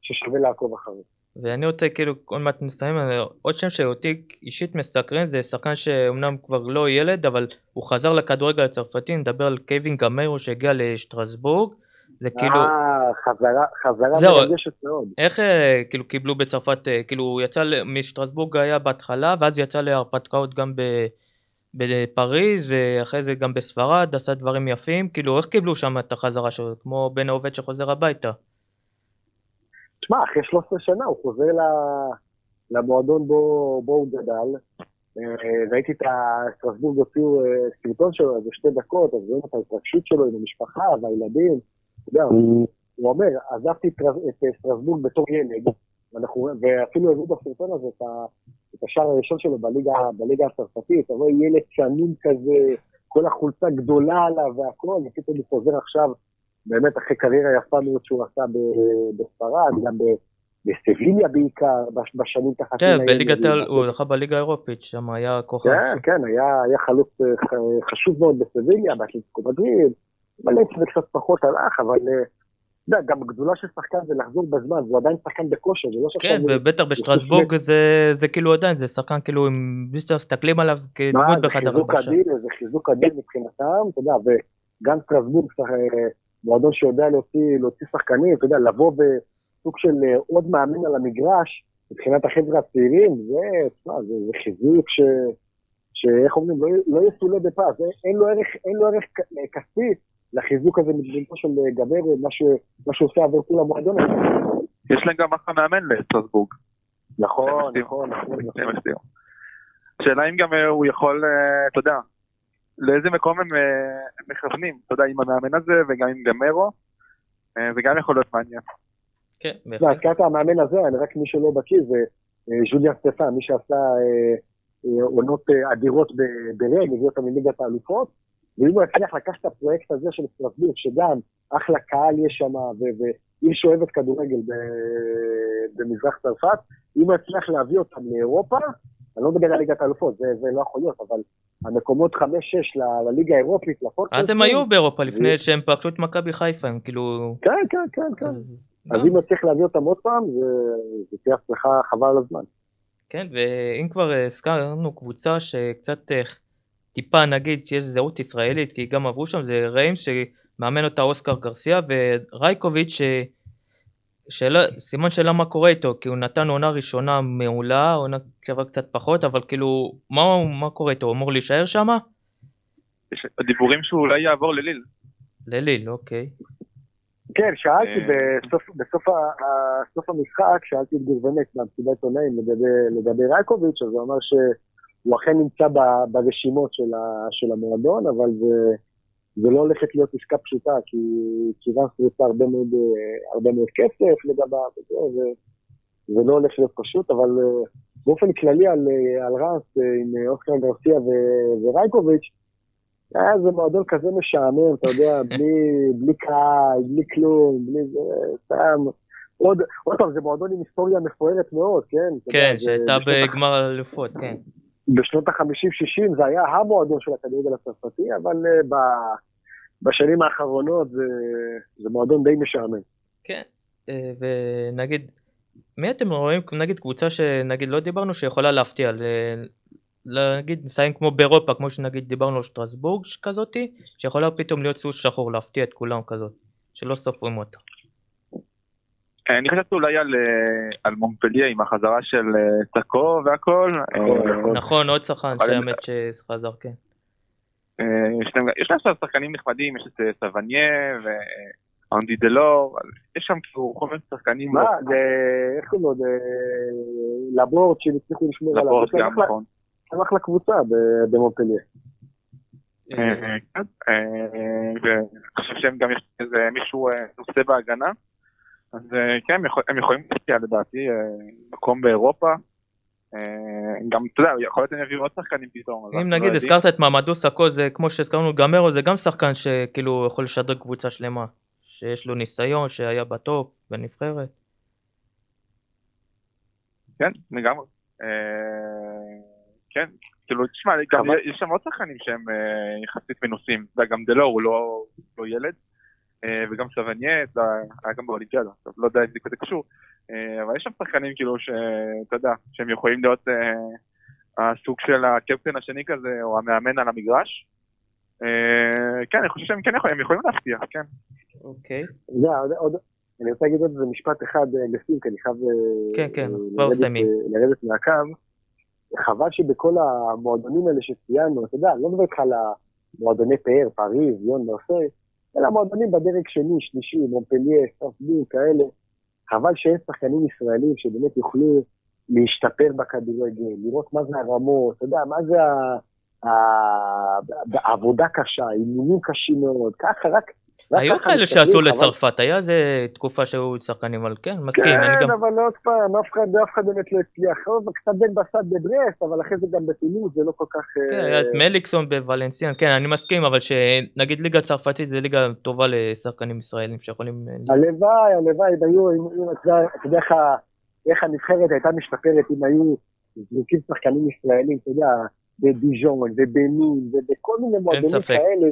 ששווה לעקוב אחריו. ואני רוצה כאילו עוד מעט נסיים עוד שם שאותי אישית מסקרן זה שחקן שאומנם כבר לא ילד אבל הוא חזר לכדורגל הצרפתי נדבר על קייווין גמרו שהגיע לשטרסבורג זה כאילו אה חזרה חזרה מרגשת מאוד איך אה, כאילו קיבלו בצרפת אה, כאילו הוא יצא משטרסבורג היה בהתחלה ואז יצא להרפתקאות גם בפריז, ואחרי זה גם בספרד, עשה דברים יפים, כאילו איך קיבלו שם את החזרה שלו, כמו בן העובד שחוזר הביתה. תשמע, אחרי 13 שנה הוא חוזר למועדון בו, בו הוא גדל. אה, ראיתי את הסטרסבורג הוציאו אה, סרטון שלו, איזה שתי דקות, אז רואים את ההתרגשות שלו עם המשפחה והילדים. אתה יודע, הוא, הוא אומר, עזבתי את סטרסבורג בתור ילד, ואנחנו, ואפילו הראו בסרטון הזה את, ה, את השער הראשון שלו בליגה, בליגה הצרפתית, אתה רואה ילד צנון כזה, כל החולצה גדולה עליו והכל, ופתאום הוא חוזר עכשיו, באמת אחרי קריירה יפה מאוד שהוא עשה בספרד, גם בסביליה בעיקר, בשנים תחת... כן, בליגת הוא זכה בליגה האירופית, שם היה כוכב. כן, כן, היה, היה חלוץ אה, חשוב מאוד בסביליה, מדריד, מלא זה קצת פחות הלך, אבל אה, יודע, גם הגדולה של שחקן זה לחזור בזמן, זה עדיין שחקן בכושר, זה לא שחקן... כן, ובטח בשטרסבורג זה, זה כאילו עדיין, זה שחקן כאילו, אם מסתכלים עליו כדמות בחדר הלבשה. זה חיזוק אדיר מבחינתם, אתה יודע, וגם שטרסבורג, אה, מועדון שיודע להוציא, להוציא שחקנים, אתה יודע, לבוא בסוג של אה, עוד מאמן על המגרש, מבחינת החבר'ה הצעירים, זה, תשמע, זה, זה חיזוק ש... שאיך אומרים, לא, לא יסולא בפז, אין לו ערך, אין לו ערך כספי, לחיזוק הזה מדמותו של אה, גבר, מה שהוא עושה עבור כול המועדון הזה. יש להם גם אחלה מאמן לסטרסבורג. נכון, נכון, נכון. השאלה אם גם אה, הוא יכול, אה, אתה יודע, לאיזה מקום הם מכוונים, אתה יודע, עם המאמן הזה וגם עם גמרו, זה גם יכול להיות מעניין. כן, בהחלט. הזכרת המאמן הזה, אני רק מי שלא בקיא, זה ז'וליאן סטפן, מי שעשה עונות אדירות בריין, הביא אותם מליגת האלופות. ואם הוא יצליח לקחת את הפרויקט הזה של סטרסבורג, שגם אחלה קהל יש שם, ועיר שאוהבת כדורגל במזרח צרפת, אם הוא יצליח להביא אותם לאירופה, אני לא מדבר על ליגת האלופות, זה, זה לא יכול להיות, אבל המקומות 5-6 לליגה האירופית, לפורטל... אז הם היו באירופה לפני שהם פגשו את מכבי חיפה, הם כאילו... כן, כן, כן, כן. אז, אז אם הוא יצליח להביא אותם עוד פעם, זה תהיה הצלחה חבל על הזמן. כן, ואם כבר הזכרנו קבוצה שקצת אה, טיפה נגיד שיש זהות ישראלית, כי גם עברו שם, זה ריימס שמאמן אותה אוסקר גרסיה, ורייקוביץ' ש... שאלה, סימן שאלה מה קורה איתו, כי הוא נתן עונה ראשונה מעולה, עונה שעברה קצת פחות, אבל כאילו, מה, מה קורה איתו, הוא אמור להישאר שם? הדיבורים שהוא אולי יעבור לליל. לליל, אוקיי. כן, שאלתי אה. בסוף, בסוף בסוף המשחק, שאלתי את גורבנק מהמסיבת עיתונאים לגבי, לגבי רייקוביץ', אז הוא אמר ש... הוא אכן נמצא ברשימות של, ה, של המועדון, אבל זה, זה לא הולכת להיות עסקה פשוטה, כי קיוונס רוצה הרבה מאוד, הרבה מאוד כסף לגביו, וזה, זה לא הולך להיות פשוט, אבל אה, באופן כללי על, על ראנס אה, עם אוסקר גרסיה ורייקוביץ', היה איזה מועדון כזה משעמם, אתה יודע, [laughs] בלי, בלי קהל, בלי כלום, בלי זה, סתם. עוד, עוד פעם, זה מועדון עם היסטוריה מפוארת מאוד, כן? כן, שהייתה בגמר האלופות, כן. בשנות ה-50-60 זה היה המועדון של הכדורגל הצרפתי, אבל uh, בשנים האחרונות זה, זה מועדון די משעמם. כן, אה, ונגיד, מי אתם רואים, נגיד קבוצה שנגיד לא דיברנו שיכולה להפתיע, נגיד נסיים כמו באירופה, כמו שנגיד דיברנו על שטרסבורג כזאתי, שיכולה פתאום להיות סוס שחור, להפתיע את כולם כזאת, שלא סופרים אותה. אני חשבתי אולי על, אה, על מונפליה עם החזרה של אה, והכל. אה, נכון, עוד שחקן שהאמת שחזר, כן. יש להם שחקנים נחמדים, יש את סווניה ואנדי דלור, יש שם כאילו כל מיני שחקנים. מה, זה, איך קוראים לו, זה לבורט שהם הצליחו לשמור עליו. לבורט גם, נכון. הם אחלה קבוצה במונפליה. ואני חושב שהם גם יש איזה מישהו נושא בהגנה. אז אה, כן, הם יכולים להציע לדעתי אה, מקום באירופה. אה, גם, אתה יודע, יכול להיות שהם יביאו עוד שחקנים פתאום. אם נגיד לא הזכרת את מעמדו סאקו, זה כמו שהזכרנו גמרו, זה גם שחקן שכאילו יכול לשדר קבוצה שלמה. שיש לו ניסיון, שהיה בטופ, בנבחרת. כן, לגמרי. כן, כאילו, תשמע, יש שם עוד שחקנים שהם יחסית מנוסים. גם דלו הוא לא, לא ילד. אה, וגם סבניאט, היה גם באולימפיאדה, לא יודע אם זה כזה קשור, אה, אבל יש שם שחקנים כאילו שאתה יודע, שהם יכולים להיות אה, הסוג של הקפטן השני כזה, או המאמן על המגרש. כן, אני חושב שהם כן יכולים, הם יכולים להפתיע, כן. אוקיי. אני רוצה להגיד עוד איזה משפט אחד לסיום, כי אני חייב כן, כן, כבר. לרדת מהקו. חבל שבכל המועדונים האלה שציינו, אתה יודע, אני לא מדבר איתך על המועדוני פאר, פריז, ליון מרסיי, אלא מועדונים בדרג שני, שלישי, מונפליה, שטרסבורג, כאלה. חבל שאין שחקנים ישראלים שבאמת יוכלו להשתפר בכדורגל, לראות מה זה הרמות, אתה יודע, מה זה העבודה קשה, אימונים קשים מאוד, ככה רק... היו כאלה שיצאו לצרפת, היה איזה תקופה שהיו שחקנים על כן, מסכים, אני כן, גם... אבל עוד פעם, אף אחד באמת לא הצליח. קצת בן בסט בברסט, אבל אחרי זה גם בטולוז, זה לא כל כך... כן, אה, היה את מליקסון בוולנסיאן, כן, אני מסכים, אבל שנגיד ליגה צרפתית זה ליגה טובה לשחקנים ישראלים שיכולים... אה, הלוואי, הלוואי, אם היו, אם- אתה יודע- איך הנבחרת הייתה משתפרת אם היו זרוקים שחקנים ישראלים, אתה יודע, בדיז'ון ובנין ובכל מיני מועדונים. כאלה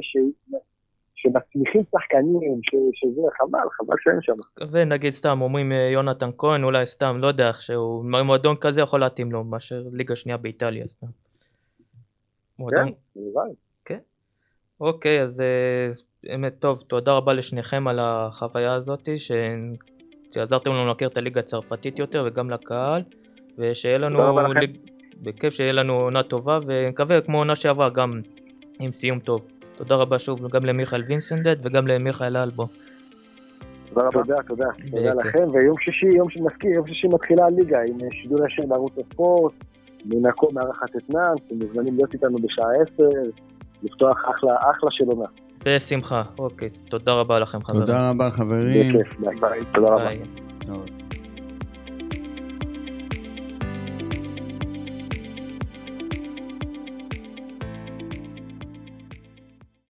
שמצמיחים שחקנים, ש- שזה חבל, חבל שאין שם. ונגיד סתם אומרים אה, יונתן כהן, אולי סתם, לא יודע, שהוא מועדון כזה יכול להתאים לו, מאשר ליגה שנייה באיטליה סתם. מועדון- כן, הלוואי. אוקיי, אז אה, באמת טוב, תודה רבה לשניכם על החוויה הזאת, ש... שעזרתם לנו להכיר את הליגה הצרפתית יותר וגם לקהל, ושיהיה לנו. ליג... בכיף שיהיה לנו עונה טובה, ונקווה כמו עונה שעברה גם עם סיום טוב. תודה רבה שוב גם למיכאל וינסנדט וגם למיכאל אלבו. תודה, תודה, תודה בכיף. לכם, ויום שישי, יום שנזכיר, יום שישי מתחילה הליגה עם אה, שידור ישיר בערוץ הספורט, מנקו מארחת אתנן, אתם מוזמנים להיות איתנו בשעה 10, לפתוח אחלה, אחלה של עונה. בשמחה, אוקיי, תודה רבה לכם חברים. תודה רבה, חברים. בכיף, ביי. תודה רבה.